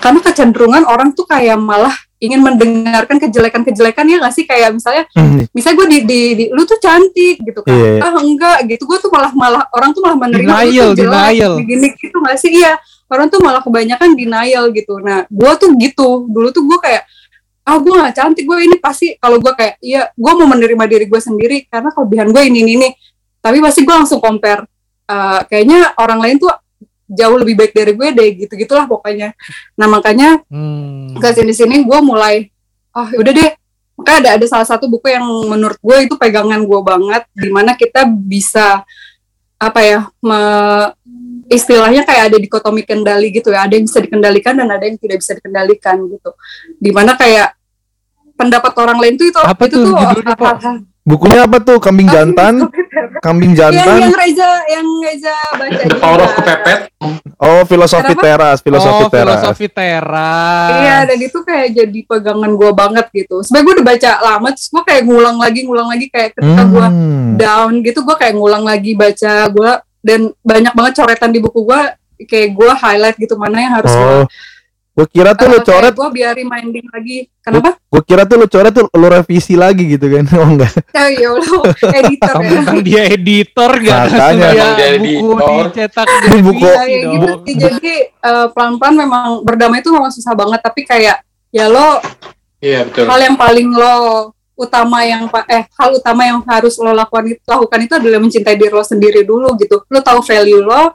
Karena kecenderungan orang tuh kayak malah ingin mendengarkan kejelekan-kejelekan ya nggak sih? Kayak misalnya Hmm, misalnya gue di, di, di- lu tuh cantik gitu kan. Iya. ah enggak gitu. Gue tuh malah malah orang tuh malah menerima Denial, tuh jelek, denial. gini gitu nggak sih? Iya orang tuh malah kebanyakan denial gitu. Nah gue tuh gitu. Dulu tuh gue kayak ah gue gak cantik gue ini pasti kalau gue kayak iya gue mau menerima diri gue sendiri karena kelebihan gue ini ini, ini. tapi pasti gue langsung compare Eh, kayaknya orang lain tuh jauh lebih baik dari gue deh gitu gitulah pokoknya. Nah makanya Hmm. ke sini sini gue mulai ah udah deh. Makanya ada ada salah satu buku yang menurut gue itu pegangan gue banget di mana kita bisa apa ya me- istilahnya kayak ada dikotomi kendali gitu ya. Ada yang bisa dikendalikan dan ada yang tidak bisa dikendalikan gitu. Di mana kayak pendapat orang lain tuh itu Apa itu tuh tuh judulnya, hal-hal- Bukunya apa tuh? Kambing jantan, kambing yang jantan. yang Reza yang Reza baca The Power of. Kepepet. Oh, filosofi Kenapa? teras, filosofi oh, teras. filosofi teras. Iya, dan itu kayak jadi pegangan gue banget gitu. Sebenernya gue udah baca lama, terus gue kayak ngulang lagi, ngulang lagi kayak ketika gue Hmm. down gitu, gue kayak ngulang lagi baca gue dan banyak banget coretan di buku gue, kayak gue highlight gitu mana yang harus Oh, gue kira tuh lu coret, gue biar reminding lagi. Kenapa? gue kira tuh lu coret tuh lu revisi lagi gitu kan? Oh enggak. Oh ya Allah, editor ya. Dia editor gak Makanya. dia buku editor. dicetak Ini buku. Iya, direvisi ya dong. gitu sih. Jadi eh, pelan-pelan memang berdamai itu memang susah banget, tapi kayak ya lo Iya betul. hal yang paling lo utama yang eh hal utama yang harus lo lakukan itu lakukan itu adalah mencintai diri lo sendiri dulu gitu lo tahu value lo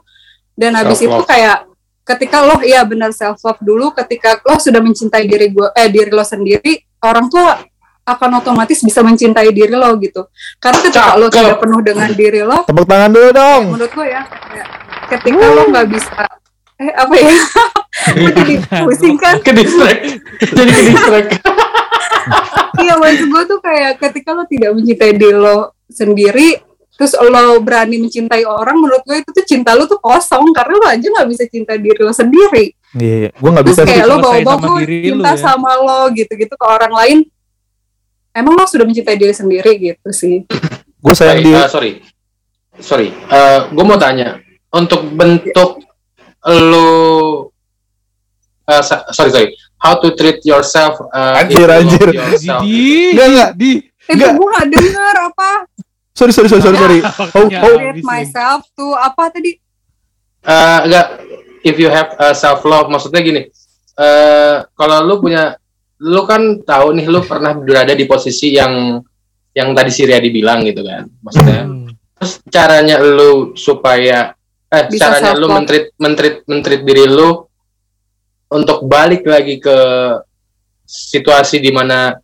dan habis itu kayak ketika lo iya benar self love dulu ketika lo sudah mencintai diri gua eh diri lo sendiri orang tua akan otomatis bisa mencintai diri lo gitu. Karena ketika lo Cakep. tidak penuh dengan diri lo, Tepuk tangan dulu dong. menurut gue ya, kayak ketika lo nggak bisa eh apa ya? Gue jadi pusing kan? ke distract jadi ke distract Iya maksud gue tuh kayak ketika lo tidak mencintai diri lo sendiri, terus lo berani mencintai orang, menurut gue itu tuh cinta lo tuh kosong karena lo aja nggak bisa cinta diri lo sendiri. Iya, iya. gue nggak bisa kayak lo bawa-bawa sama gue diri lo cinta ya. sama lo gitu-gitu ke orang lain. Emang lo sudah mencintai diri sendiri gitu sih. Gue sayang Baik, di. eh, sorry sorry gue mau tanya untuk bentuk lo eh, sa- sorry sorry how to treat yourself uh, Anjir, anjir. yourself. Di, Enggak, enggak. di. Eh, Nggak. gue gak denger apa. Sorry, sorry, sorry, sorry, sorry. Oh, Ya, oh. Bisa. myself tuh apa tadi? Eh, enggak if you have self love maksudnya gini eh kalau lu punya lu kan tahu nih lu pernah berada di posisi yang yang tadi si Riyadi bilang gitu kan maksudnya Hmm. terus caranya lu supaya eh Bisa caranya lu mentrit mentrit mentrit diri lu untuk balik lagi ke situasi di mana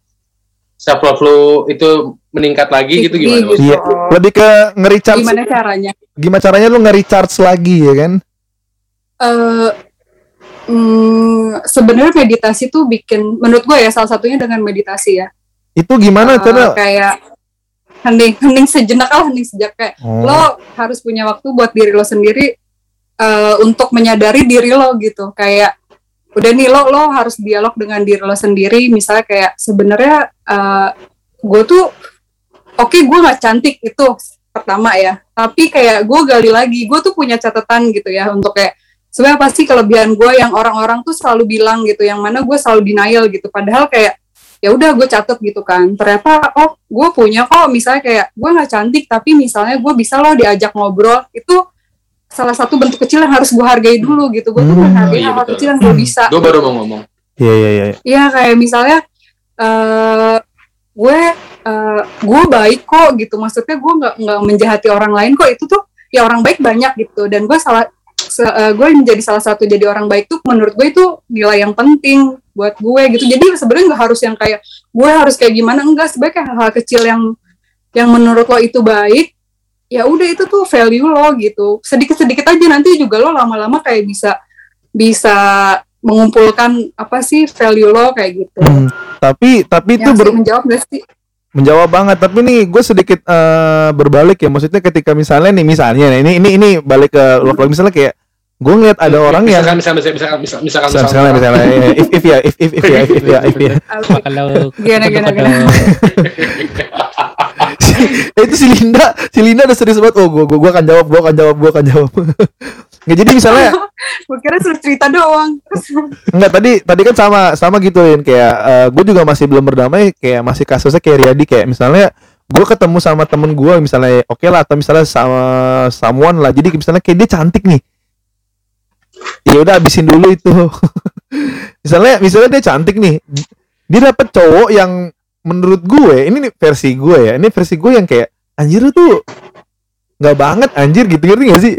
self love lu itu meningkat lagi gitu gimana Gitu. Iya, lebih ke nge-recharge. Gimana caranya? Gimana caranya lu nge-recharge lagi ya kan? eh mm, sebenarnya meditasi tuh bikin menurut gue ya salah satunya dengan meditasi ya Itu gimana cara? kayak hening hening sejenak lah hening sejak kayak Oh. lo harus punya waktu buat diri lo sendiri eh, untuk menyadari diri lo gitu kayak udah nih lo lo harus dialog dengan diri lo sendiri. Misalnya kayak sebenarnya eh, gue tuh oke gue nggak cantik itu pertama ya. Tapi kayak gue gali lagi gue tuh punya catatan gitu ya untuk kayak sebenarnya pasti kelebihan gue yang orang-orang tuh selalu bilang gitu yang mana gue selalu denial gitu. Padahal kayak ya udah gue catet gitu kan. Ternyata oh gue punya kok. Misalnya kayak gue nggak cantik tapi misalnya gue bisa loh diajak ngobrol. Itu salah satu bentuk kecil yang harus gue hargai dulu gitu. Gue tuh Hmm, menghargai iya, hal betul. kecil yang gue bisa. Gue baru mau ngomong. Iya, iya, iya. Iya kayak misalnya eh gue eh gue baik kok gitu. Maksudnya gue nggak nggak menjahati orang lain kok. Itu tuh ya orang baik banyak gitu. Dan gue salah se- eh, gue menjadi salah satu jadi orang baik tuh menurut gue itu nilai yang penting buat gue gitu. Jadi sebenarnya nggak harus yang kayak gue harus kayak gimana. Enggak kayak hal-hal kecil yang yang menurut lo itu baik ya udah itu tuh value lo gitu. Sedikit sedikit aja nanti juga lo lama-lama kayak bisa bisa mengumpulkan apa sih value lo kayak gitu. Hmm, tapi tapi itu yang ber- sih menjawab gak sih? menjawab banget. Tapi nih gue sedikit eh, berbalik ya. Maksudnya ketika misalnya nih misalnya nih, ini ini ini balik ke love love misalnya kayak gue ngeliat ada orang yang misalkan misalkan misalkan misalkan misalkan, misalnya misalnya, misalnya ya, if, if ya if if if ya if, ya if ya. Kalau Gimana, gimana, itu si Linda si Linda udah serius banget. Oh gue gue akan jawab gue akan jawab gue akan jawab. Nggak jadi misalnya gue kira suruh cerita doang. Enggak tadi tadi kan sama sama gitu Lin kayak gue juga masih belum berdamai. Kayak masih kasusnya kayak Riyadi. Kayak misalnya gue ketemu sama temen gue misalnya oke lah atau misalnya sama someone lah. Jadi misalnya kayak dia cantik nih. Ya udah abisin dulu itu. Misalnya misalnya dia cantik nih. Dia dapet cowok yang menurut gue ini nih versi gue ya ini versi gue yang kayak anjir lu tuh nggak banget anjir gitu ngerti gak sih?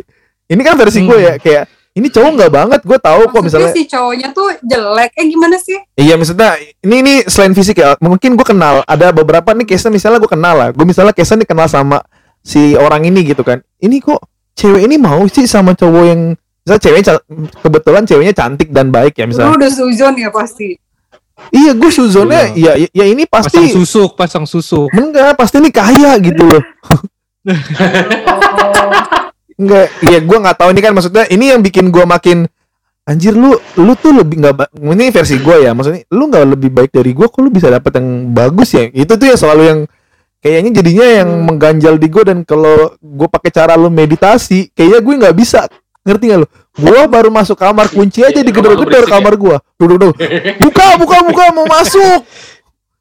Ini kan versi gue ya kayak ini cowok nggak banget gue tahu kok misalnya si cowoknya tuh jelek eh gimana sih? Iya maksudnya ini ini selain fisik ya mungkin gue kenal ada beberapa nih case misalnya gue kenal lah gue misalnya case nih kenal sama si orang ini gitu kan ini kok cewek ini mau sih sama cowok yang misalnya ceweknya ca- kebetulan ceweknya cantik dan baik ya lu misalnya udah suzon ya pasti iya gue suzonnya ya, ya ya ini pasang pasti susuk, pasang susuk. enggak pasti ini kaya gitu loh. Enggak ya gue nggak tahu ini kan maksudnya ini yang bikin gue makin anjir lu lu tuh lebih nggak ini versi gue ya maksudnya lu nggak lebih baik dari gue kok lu bisa dapet yang bagus ya? Itu tuh ya selalu yang kayaknya jadinya yang mengganjal di gue dan kalau gue pakai cara lu meditasi kayaknya gue nggak bisa ngerti gak lu? Gue baru masuk kamar kunci aja Iya, digedor-gedor kamar kamar gue duduk duduk buka buka buka mau masuk.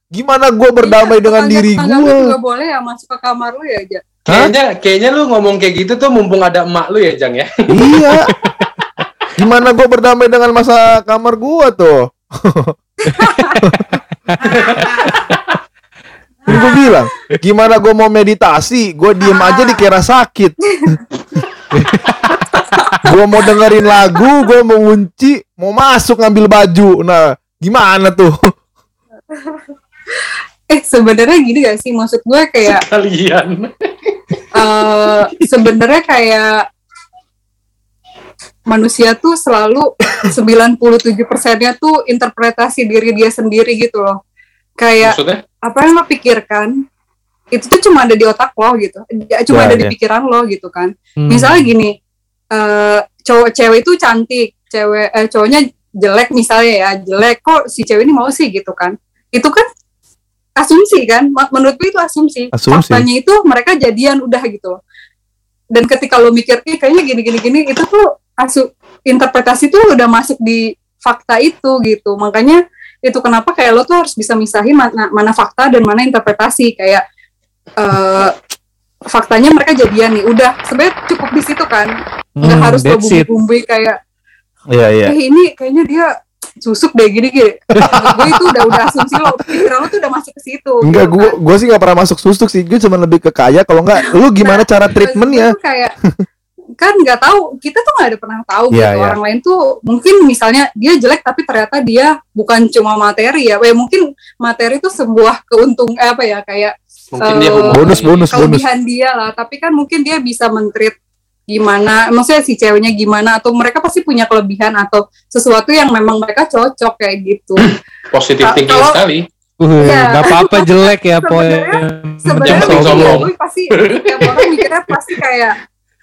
Gimana gue berdamai Iya, dengan diri gue juga boleh ya masuk ke kamar lu ya aja kayaknya kayaknya lu ngomong kayak gitu tuh mumpung ada emak lu ya Jang ya? Iya. Gimana gue berdamai dengan masa kamar gua tuh? Ini gue bilang, gimana gue mau meditasi, gue diem aja dikira sakit. Gue mau dengerin lagu, gue mau ngunci, mau masuk ngambil baju. Nah, gimana tuh? eh sebenarnya gini gak sih maksud gue kayak Kalian. eh sebenarnya kayak manusia tuh selalu 97 persennya tuh interpretasi diri dia sendiri gitu loh. Kayak Maksudnya? apa yang lo pikirkan itu tuh cuma ada di otak lo gitu, cuma Ya, ada di ya. pikiran lo gitu kan. Hmm. Misalnya gini, eh cowok cewek itu cantik, cewek eh, cowoknya jelek misalnya ya jelek kok si cewek ini mau sih gitu kan? Itu kan asumsi kan? Menurutku itu asumsi. Asumsi. Faktanya itu mereka jadian udah gitu. Dan ketika lo mikir, "Ih, kayaknya gini gini gini, itu tuh asu interpretasi tuh udah masuk di fakta itu gitu. Makanya itu kenapa kayak lo tuh harus bisa misahin mana mana fakta dan mana interpretasi kayak eh faktanya mereka jadian nih udah sebenarnya cukup di situ kan nggak Hmm, harus lo that's it. bumbu-bumbui kayak Iya iya. eh ini kayaknya dia susuk deh gini gini gue itu udah udah asumsi lo pikiran lo tuh udah masuk ke situ Enggak, gitu gua kan. gua sih nggak pernah masuk susuk sih. Gue cuma lebih ke kaya. Kalau nggak, lu gimana cara treatmentnya? Gue tuh kayak kan nggak tahu kita tuh nggak ada pernah tahu Iya, gitu iya. orang lain tuh mungkin misalnya dia jelek tapi ternyata dia bukan cuma materi ya eh, mungkin materi itu sebuah keuntung eh, apa ya kayak Mungkin Eh, dia hubungan Bonus, bonus, bonus. kelebihan dia lah tapi kan mungkin dia bisa mentreat gimana maksudnya si ceweknya gimana atau mereka pasti punya kelebihan atau sesuatu yang memang mereka cocok kayak gitu Positif Kalau- thinking sekali. Uh, Iya. nggak apa-apa jelek ya poin. Sebenarnya- Yang sombong. ya, gue pasti tiap orang mikirnya pasti kayak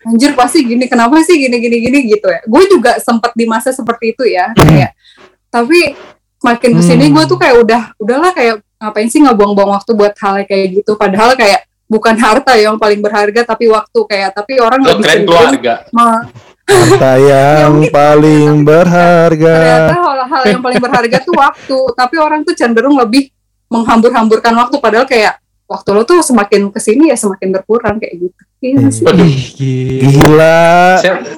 anjir pasti gini kenapa sih gini gini gini gitu ya gue juga sempat di masa seperti itu ya kayak tapi makin ke sini Hmm. gue tuh kayak udah udahlah kayak ngapain sih ngebuang-buang waktu buat hal kayak gitu padahal kayak bukan harta yang paling berharga tapi waktu kayak tapi orang lebih keren cenderung keluarga. Harta yang mungkin- paling berharga. ternyata hal-hal yang paling berharga tuh waktu tapi orang tuh cenderung lebih menghambur-hamburkan waktu padahal kayak waktu lo tuh semakin ke sini ya semakin berkurang kayak gitu iya. Ih, gila.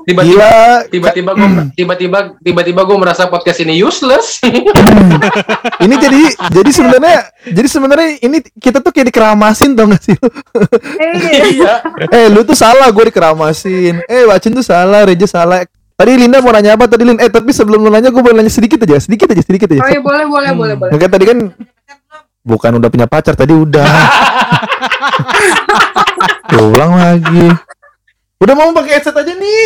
Tiba-tiba Gila. tiba-tiba gue tiba-tiba tiba-tiba gue merasa podcast ini useless. Ini jadi jadi sebenarnya jadi sebenarnya ini kita tuh kayak dikeramasin tau gak sih? Eh, Iya. eh lu tuh salah gue dikeramasin. Eh Wacin tuh salah, Reja salah. Tadi Linda mau nanya apa tadi Lin? Eh tapi sebelum lu nanya gue boleh nanya sedikit aja, sedikit aja, sedikit aja. oh iya boleh boleh boleh boleh Mungkin tadi kan bukan udah punya pacar tadi udah. Ulang lagi. Udah mau pakai headset aja nih.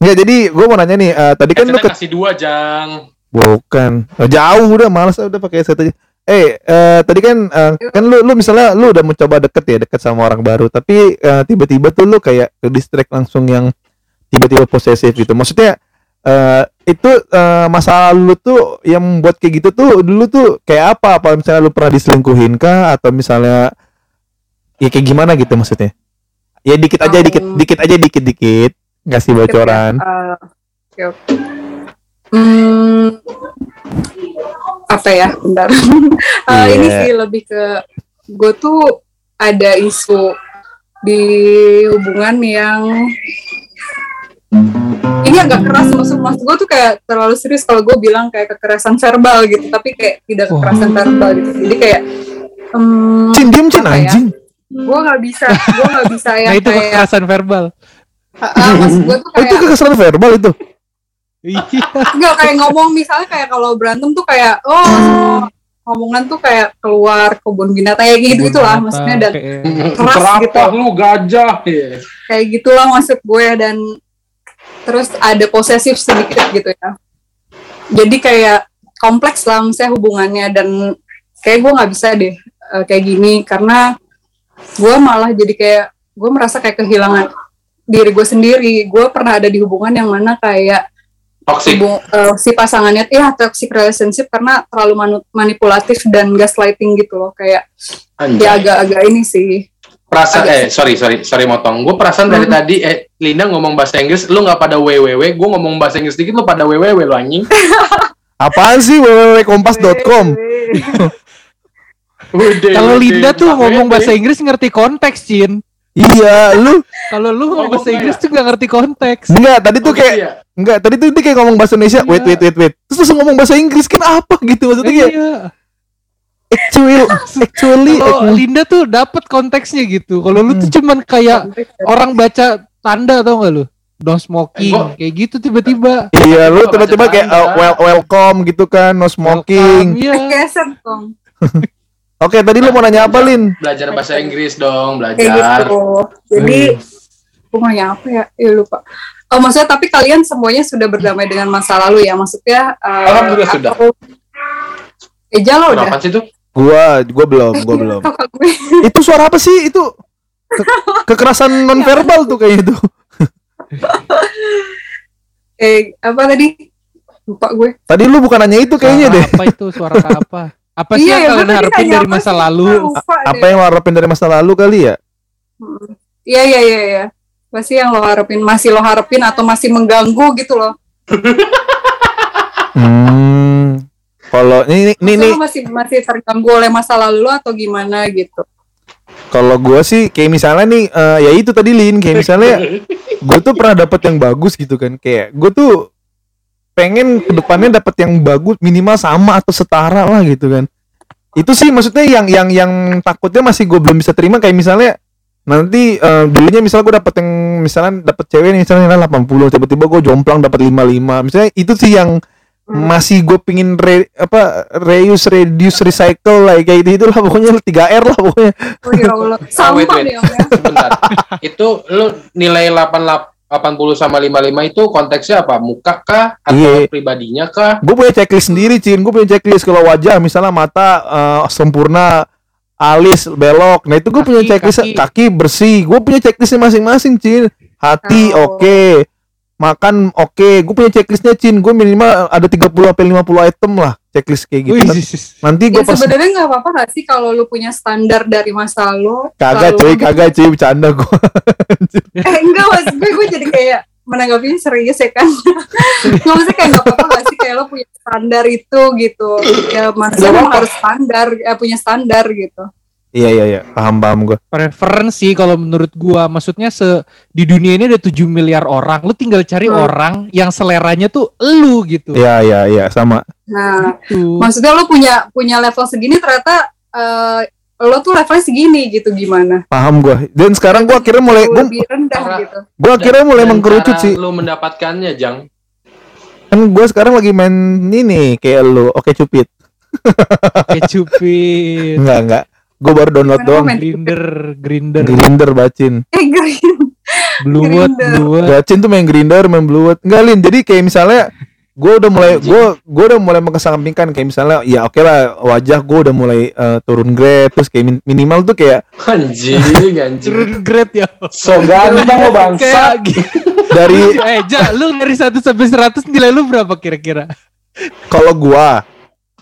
Nggak jadi gue mau nanya nih eh, tadi kan lu ke kasih dua jang. bukan Oh, jauh udah malas udah pakai headset aja. Eh eh, tadi kan eh, kan lu lu misalnya lu udah mencoba deket ya deket sama orang baru tapi eh, tiba-tiba tuh lu kayak ke distract langsung yang tiba-tiba posesif gitu. Maksudnya eh itu eh, masa lalu tuh yang membuat kayak gitu tuh dulu tuh kayak apa? Apa misalnya lu pernah diselingkuhin kah atau misalnya ya kayak gimana gitu maksudnya? Ya dikit aja Oh. dikit dikit aja dikit dikit ngasih bocoran. Eh, oke oke hmm, apa ya bentar Eh, ini Iya. sih lebih ke gue tuh ada isu di hubungan yang ini agak keras maksud maksud gue tuh kayak terlalu serius kalau gue bilang kayak kekerasan verbal gitu tapi kayak tidak kekerasan verbal gitu jadi kayak em, Cin diem cin apa ya? anjing. gue nggak bisa gue nggak bisa Nah yang itu kayak kekerasan verbal. maksud gue tuh Oh, itu kayak kekerasan verbal itu. Iya. Enggak kayak ngomong misalnya kayak kalau berantem tuh kayak oh semua omongan tuh kayak keluar kebun binatang kayak gitu gitulah maksudnya dan Kayak- keras gitu lu gajah? Iya. kayak gitulah maksud gue dan terus ada posesif sedikit gitu ya. Jadi kayak kompleks lah misalnya hubungannya dan kayak gue nggak bisa deh eh, kayak gini. Karena gue malah jadi kayak gue merasa kayak kehilangan diri gue sendiri. Gue pernah ada di hubungan yang mana kayak Toxic. hubung, eh, si pasangannya ya toxic relationship karena terlalu manipulatif dan gaslighting gitu loh. Kayak ya Anjay. agak-agak ini sih Perasaan eh sorry sorry sorry motong. Gue perasaan dari Hmm. tadi eh Linda ngomong bahasa Inggris, lu nggak pada www, gue ngomong bahasa Inggris dikit lu pada www lu anjing. Apaan sih www.kompas.com? Kalau Linda tuh udah, ngomong udah. bahasa Inggris ngerti konteks, Cin. Iya, lu Kalau lu ngomong bahasa Inggris ya? tuh gak ngerti konteks. enggak tadi tuh Oh, kayak iya. enggak tadi tuh dia kayak ngomong bahasa Indonesia. Wait, Iya. wait, wait, wait. Terus langsung ngomong bahasa Inggris kan apa gitu maksudnya kayak Iya. Actually actually Kalau Linda tuh dapat konteksnya gitu. Kalau lu tuh cuman kayak orang baca tanda tau gak lu? no smoking, Eh, kayak gitu tiba-tiba. Iya, lu tiba-tiba kayak uh, tanda. well, welcome gitu kan, no smoking. Welcome, Iya. Dong. Oke, tadi lu mau nanya apa, Lin? Belajar bahasa Inggris dong, Kayak belajar. gitu. Jadi gue mau nanya apa ya? Ya lupa. Oh, maksudnya tapi kalian semuanya sudah berdamai dengan masa lalu ya? Maksudnya eh, Alhamdulillah sudah. atau- Eja lo udah. Kenapa sih tuh? Gua, gua belum, gua belum. Kakak gue. Itu suara apa sih? Itu ke- kekerasan nonverbal tuh kayaknya itu. Eh, apa tadi? Lupa gue. Tadi lu bukan nanya itu kayaknya Suara deh. Apa itu suara apa? Apa sih Iya, yang ya, kalian harapin dari apa masa lalu? Apa deh. yang lu harapin dari masa lalu kali ya? Iya, iya, iya, iya. Pasti yang lo harapin, masih lo harapin atau masih mengganggu gitu loh. Hmm. Kalau ini ini lo masih masih terganggu oleh masa lalu atau gimana gitu. kalau gua sih kayak misalnya nih eh, ya itu tadi Lin. Kayak misalnya gue tuh pernah dapet yang bagus gitu kan. Kayak gue tuh pengen ke depannya dapet yang bagus minimal sama atau setara lah gitu kan. Itu sih maksudnya yang yang yang takutnya masih gue belum bisa terima. Kayak misalnya nanti eh, dulunya misalnya gue dapet yang misalnya dapet cewek nih misalnya 80 tiba-tiba gue jomplang dapet 55 misalnya itu sih yang masih gue pingin re, apa reuse reduce recycle lah kayak gitu itulah pokoknya 3R lah pokoknya Oh ya Allah, sampah wait, wait. ya. Sebentar. itu lu nilai 88 80 sama 55 itu konteksnya apa? Muka kah atau Iya. pribadinya kah? gue punya checklist sendiri cin gue punya checklist kalau wajah misalnya mata eh, sempurna alis belok nah itu gue punya checklist kaki. kaki, bersih gue punya checklistnya masing-masing cin hati Oh. oke makan oke gue punya checklistnya cin gue minimal ada 30 sampai 50 item lah checklist kayak gitu Wih, Nanti- nanti Ya gue pas sebenarnya nggak apa-apa gak sih kalau lu punya standar dari masa lalu? kagak cuy kagak cuy bercanda gue Eh enggak mas gue gue jadi kayak menanggapinya serius ya kan. Nggak maksudnya kayak nggak apa-apa gak sih kayak lo punya standar itu gitu. Ya memang apa-apa. harus standar, ya punya standar gitu. Iya iya iya. Paham paham gue preferensi kalau menurut gua. Maksudnya se di dunia ini ada 7 miliar orang lu tinggal cari Hmm. orang yang seleranya tuh elu gitu. Iya iya iya. Sama. Nah, Tuh. maksudnya lo punya punya level segini ternyata eh, lo tuh levelnya segini gitu gimana? paham gue dan sekarang gue akhirnya mulai gue lebih rendah Cara- gitu. gue akhirnya mulai Dan mengkerucut cara sih. Lu mendapatkannya, Jang. kan gue sekarang lagi main ini kayak lu. Oke cupid. Kecupin enggak enggak gue baru download doang. grinder grinder. Grinder bacin. Eh Grinder. bluet bacin tuh main grinder main bluet enggak lin jadi kayak misalnya gue udah mulai gue gue udah mulai mengesampingkan. Kayak misalnya ya oke lah wajah gue udah mulai eh, turun grade. Terus kayak min- minimal tuh kayak Anjing, anjing. turun grade ya. So ganteng lo bangsa. kayak gitu. dari eh ja lu dari 1 sampai 100 nilai lu berapa kira-kira? Kalau gua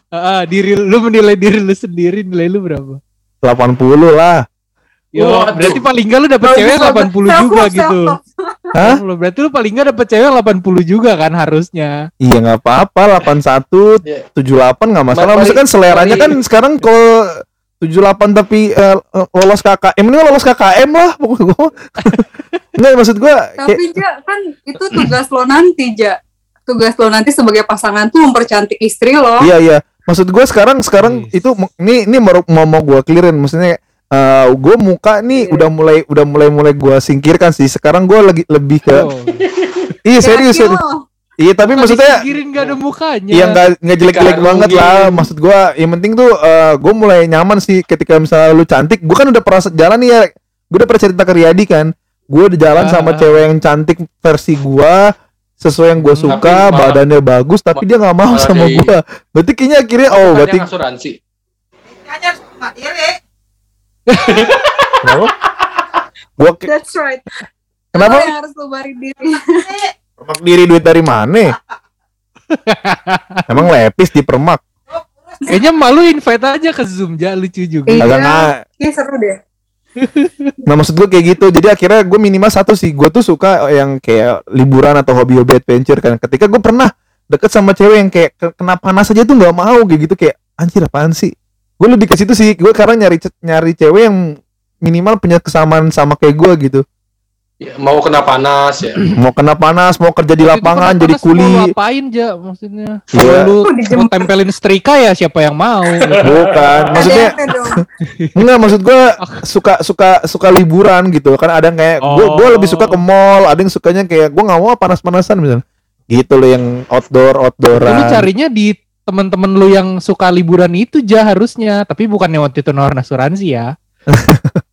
Ah, diri lu menilai diri lu sendiri nilai lu berapa 80 lah Yo, Waduh. berarti paling enggak lu dapet cewek 80 juga gitu. Hah? Lo berarti lu paling enggak dapet cewek 80 juga kan harusnya. iya nggak apa-apa 81 Iya. 78 nggak masalah Paling- maksudnya kan seleranya kan sekarang kalau 78 tapi eh, eh, lolos KKM ini lolos KKM lah pokoknya gua Enggak maksud gua kayak Tapi Ja, kan itu tugas lo nanti, Ja. Tugas lo nanti sebagai pasangan tuh mempercantik istri lo. Iya iya. Maksud gue sekarang sekarang Yes. itu ini ini mau mau, gue clearin maksudnya eh gue muka nih Iya. udah mulai udah mulai mulai gue singkirkan sih. Sekarang gue lagi lebih ke Oh. iya serius serius. Iya tapi maksudnya Girin gak ada mukanya. Iya nggak nggak jelek-jelek banget lah. Maksud gue yang penting tuh gue mulai nyaman sih ketika misalnya lu cantik. Gue kan udah pernah jalan nih ya. Gue udah pernah cerita ke Riyadi kan. Gue udah jalan Ah, sama cewek yang cantik versi gue sesuai yang gue suka, tapi malah- badannya bagus, tapi dia nggak mau sama gue. Berarti kayaknya akhirnya oh berarti asuransi. Diri. Kenapa? Gua ke- That's right. kenapa? Lo harus lo bari diri. Permak diri duit dari mana? Emang lepis di permak? Kayaknya malu invite aja ke Zoom ja lucu juga. Iya. Agak. Iya seru deh. Nah maksud gue kayak gitu. Jadi akhirnya gue minimal satu sih. Gue tuh suka yang kayak liburan atau hobi-hobi adventure kan. Ketika gue pernah deket sama cewek yang kayak ke- kena panas aja tuh nggak mau kayak gitu kayak anjir apaan sih? Gue lebih ke situ sih. Gue sekarang nyari nyari cewek yang minimal punya kesamaan sama kayak gue gitu. Ya, mau kena panas ya. mau kena panas mau kerja di lapangan jadi mau lu kuli apain ja maksudnya. Kalau lu Oh, mau tempelin setrika ya siapa yang mau. Bukan. Maksudnya enggak maksud gua suka suka suka liburan gitu. Kan ada yang kayak gua gua Oh. lebih suka ke mall. Ada yang sukanya kayak gua nggak mau panas-panasan misalnya. Gitu loh yang outdoor lu outdooran carinya di teman-teman lu yang suka liburan itu ja harusnya. Tapi bukannya waktu itu asuransi ya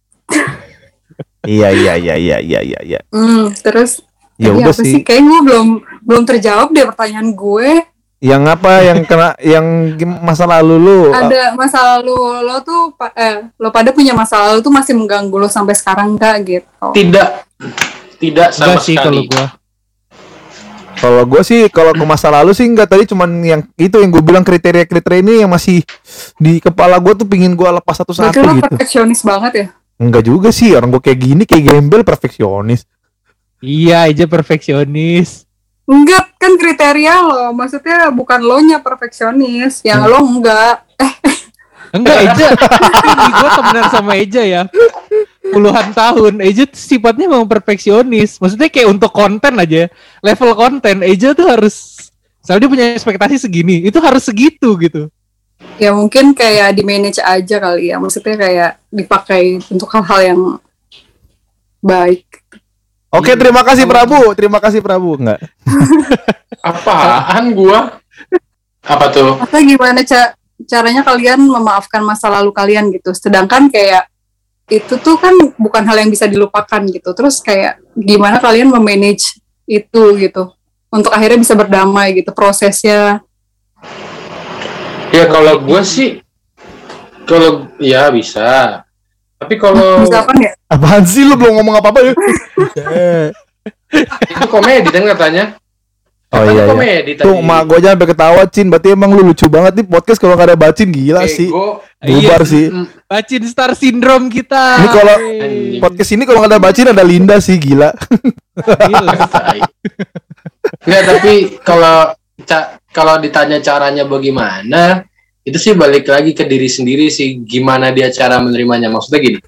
iya iya iya iya iya iya iya Hmm, terus ya udah apa sih Kayaknya gue belum belum terjawab deh pertanyaan gue. yang apa yang kena yang masa lalu lu Ada masa lalu lo tuh eh lo pada punya masa lalu tuh masih mengganggu lo sampai sekarang kak gitu. Tidak. Tidak sama enggak sih kalau sekali. gua Kalau gue sih kalau ke masa lalu sih enggak tadi cuman yang itu yang gue bilang kriteria-kriteria ini yang masih di kepala gue tuh pingin gue lepas satu-satu lo gitu. perfeksionis banget ya? Enggak juga sih orang gue kayak gini kayak gembel perfeksionis. iya aja perfeksionis Enggak, kan kriteria lo. Maksudnya bukan lo nya perfeksionis, yang lo enggak. enggak Eja Ini gua temenan sama Eja ya puluhan tahun Eja sifatnya memang perfeksionis maksudnya kayak untuk konten aja level konten Eja tuh harus Soalnya dia punya ekspektasi segini, itu harus segitu gitu. Ya mungkin kayak di manage aja kali ya. Maksudnya kayak dipakai untuk hal-hal yang baik. Oke, terima kasih Prabu. Terima kasih Prabu. Enggak. Apaan gua? Apa tuh? Atau gimana ca- caranya kalian memaafkan masa lalu kalian gitu. Sedangkan kayak itu tuh kan bukan hal yang bisa dilupakan gitu. Terus kayak gimana kalian memanage itu gitu. Untuk akhirnya bisa berdamai gitu prosesnya. Ya kalau gua sih kalau ya bisa. Tapi kalau Misalkan ya, Apaan sih lu belum ngomong apa-apa ya? Eh. itu komedi kan katanya. Oh Katanya iya, iya. komedi tadi. Tuh mak gue aja sampai ketawa Cin Berarti emang lu lucu banget nih podcast kalau gak ada bacin gila sih Ego. Bubar Iya. sih Bacin Star Syndrome kita. Ini kalau- Yeay. Podcast ini kalau gak ada bacin ada Linda sih gila Gila. Tai. Nggak, tapi kalau ca- kalau ditanya caranya bagaimana, itu sih balik lagi ke diri sendiri sih gimana dia cara menerimanya. Maksudnya gini.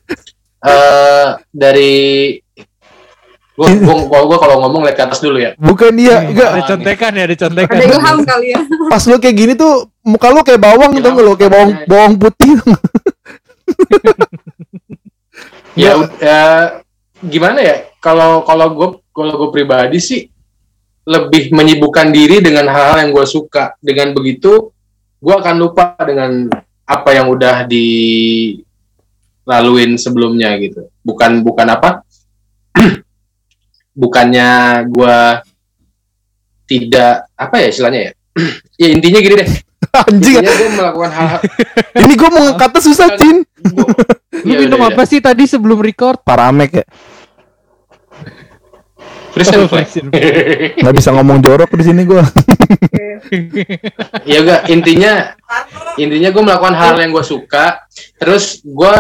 eh dari gua, gua, gua, gua kalau ngomong lihat ke atas dulu ya. Bukan dia Ada enggak contekan ya, ada contekan. ada ilham kali ya. Pas lu kayak gini tuh Muka lu kayak bawang gak lu Kayak bawang, makanya. bawang putih Ya, ud- ya, gimana ya? Kalau kalau gue kalau gue pribadi sih lebih menyibukkan diri dengan hal-hal yang gue suka. Dengan begitu, gue akan lupa dengan apa yang udah dilaluin sebelumnya gitu. Bukan bukan apa? Bukannya gue tidak apa ya istilahnya ya? ya intinya gini deh. Anjing Intinya gue melakukan hal-hal. Ini gue mau ngekatnya susah Cin Lu Ya minum apa sih tadi sebelum record? Paramek ya Terus Reflection. Gak bisa ngomong jorok di sini gue ya enggak intinya intinya gue melakukan hal yang gue suka terus gue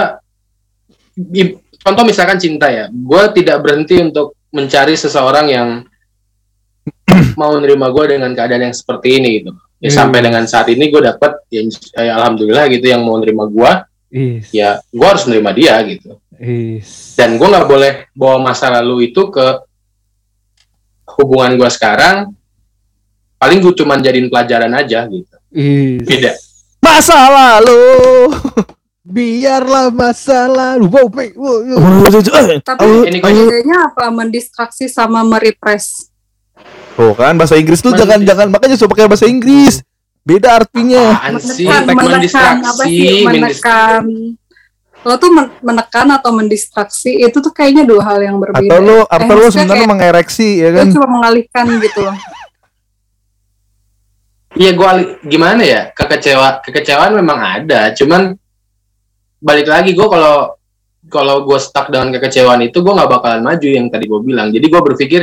contoh misalkan cinta ya gue tidak berhenti untuk mencari seseorang yang mau menerima gue dengan keadaan yang seperti ini gitu ya, Hmm. sampai dengan saat ini gue dapat ya, ins- ya alhamdulillah gitu yang mau menerima gue Is. ya gue harus menerima dia gitu Is. dan gue nggak boleh bawa masa lalu itu ke hubungan gue sekarang paling gue cuman jadiin pelajaran aja gitu Is. beda Masa lalu Biarlah masa lalu. Wow, wow, wow. Tapi ini Ayo. bedanya apa mendistraksi sama merepress? Tuh kan bahasa Inggris tuh jangan jangan makanya suka pakai bahasa Inggris. Beda artinya. apaan sih menekan, menekan apa mendistraksi sih menekan lo tuh men- menekan atau mendistraksi itu tuh kayaknya dua hal yang berbeda. Atau lu Eh, atau lu maksudnya sebenarnya mengereksi ya lo kan? cuma mengalihkan gitu loh. Iya gue gimana ya kekecewa kekecewaan memang ada cuman balik lagi gue kalau kalau gue stuck dengan kekecewaan itu gue nggak bakalan maju yang tadi gue bilang. Jadi gue berpikir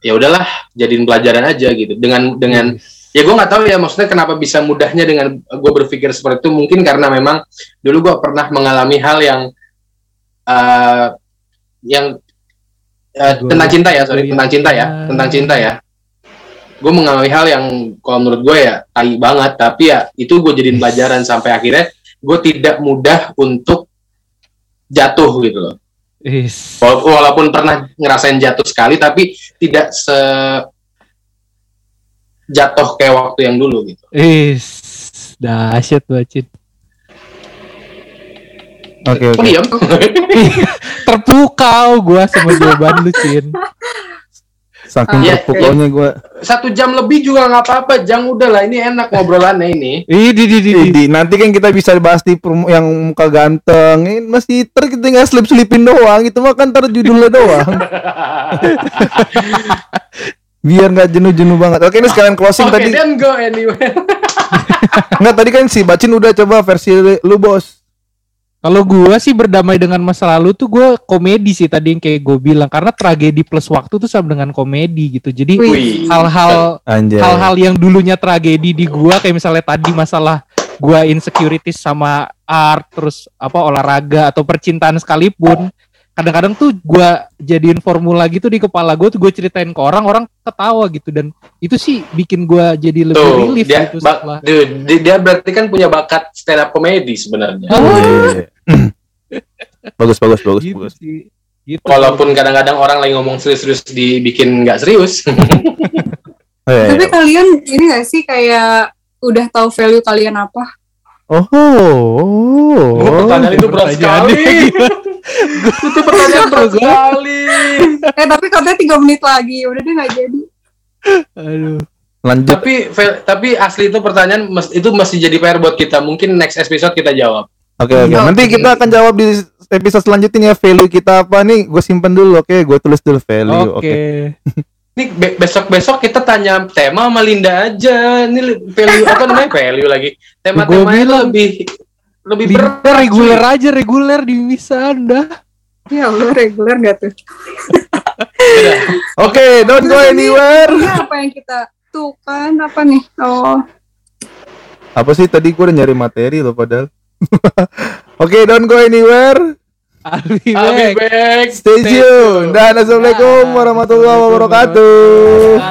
ya udahlah jadiin pelajaran aja gitu. Dengan dengan ya gue nggak tahu ya maksudnya kenapa bisa mudahnya dengan gue berpikir seperti itu mungkin karena memang dulu gue pernah mengalami hal yang eh, yang Gua- tentang cinta ya sorry tentang cinta ya yakin. tentang cinta ya gue mengalami hal yang kalau menurut gue ya tai banget tapi ya itu gue jadiin pelajaran sampai akhirnya gue tidak mudah untuk jatuh gitu loh. Wala- Walaupun pernah ngerasain jatuh sekali, tapi tidak se jatuh kayak waktu yang dulu gitu. Is. Dahsyat bacin. Oke oke. Terpukau gua sama jawaban lu, Cin. Saking Iya, terpukulnya gue. Satu jam lebih juga nggak apa-apa. Jang udah lah, ini enak ngobrolannya ini. Ih, di di di. nanti kan kita bisa bahas di promo yang muka ganteng. Ini masih ter kita tinggal slip slipin doang. Itu mah kan ntar judulnya doang. Biar nggak jenuh-jenuh banget. Oke ini sekalian closing Oke, tadi. then go anyway. Nggak tadi kan si Bacin udah coba versi lu bos. Kalau gua sih berdamai dengan masa lalu tuh gua komedi sih tadi yang kayak gue bilang karena tragedi plus waktu tuh sama dengan komedi gitu. Jadi hal-hal hal-hal yang dulunya tragedi di gua kayak misalnya tadi masalah gua insecurities sama art terus apa olahraga atau percintaan sekalipun kadang-kadang tuh gua jadiin formula gitu di kepala gua tuh gue ceritain ke orang orang ketawa gitu dan itu sih bikin gua jadi lebih Tuh, relief dia, gitu ba- setelah dude, di- dia berarti kan punya bakat stand up comedy sebenarnya. Iya. bagus bagus bagus gitu bagus. sih gitu Walaupun kadang-kadang orang lagi ngomong serius-serius dibikin nggak serius. Oh, iya, Tapi iya. kalian ini gak sih kayak udah tahu value kalian apa? Oh, oh, Oh, pertanyaan itu berat pertanyaan sekali. itu pertanyaan berat sekali. Eh tapi katanya tiga menit lagi, udah deh nggak jadi. aduh Lanjut. tapi tapi asli itu pertanyaan itu mesti jadi PR buat kita. Mungkin next episode kita jawab. Oke oke. Oke. Nanti kita akan jawab di episode selanjutnya ya value kita apa nih? Gue simpen dulu. Oke, gue tulis dulu value. oke Oke. Nih be- besok-besok kita tanya tema sama Linda aja. Ini value apa namanya? Value lagi. Tema-temanya lebih lebih Linda berat. reguler aja reguler di bisa anda Ya Allah reguler gak tuh? Udah. Oke, don't go anywhere. Ini apa yang kita tuh kan apa nih? Oh, Apa sih tadi gue udah nyari materi loh padahal. Oke, don't go anywhere. I'll be I'll be back. back. Stay tune. Dan assalamualaikum warahmatullahi wabarakatuh.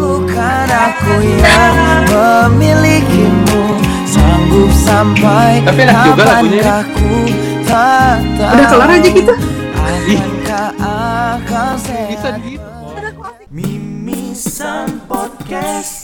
Bukan aku yang memilikimu Sanggup sampai Tapi enak juga lagunya. kapankah ku tak tahu Udah kelar aja akan bisa gitu Mimisan Podcast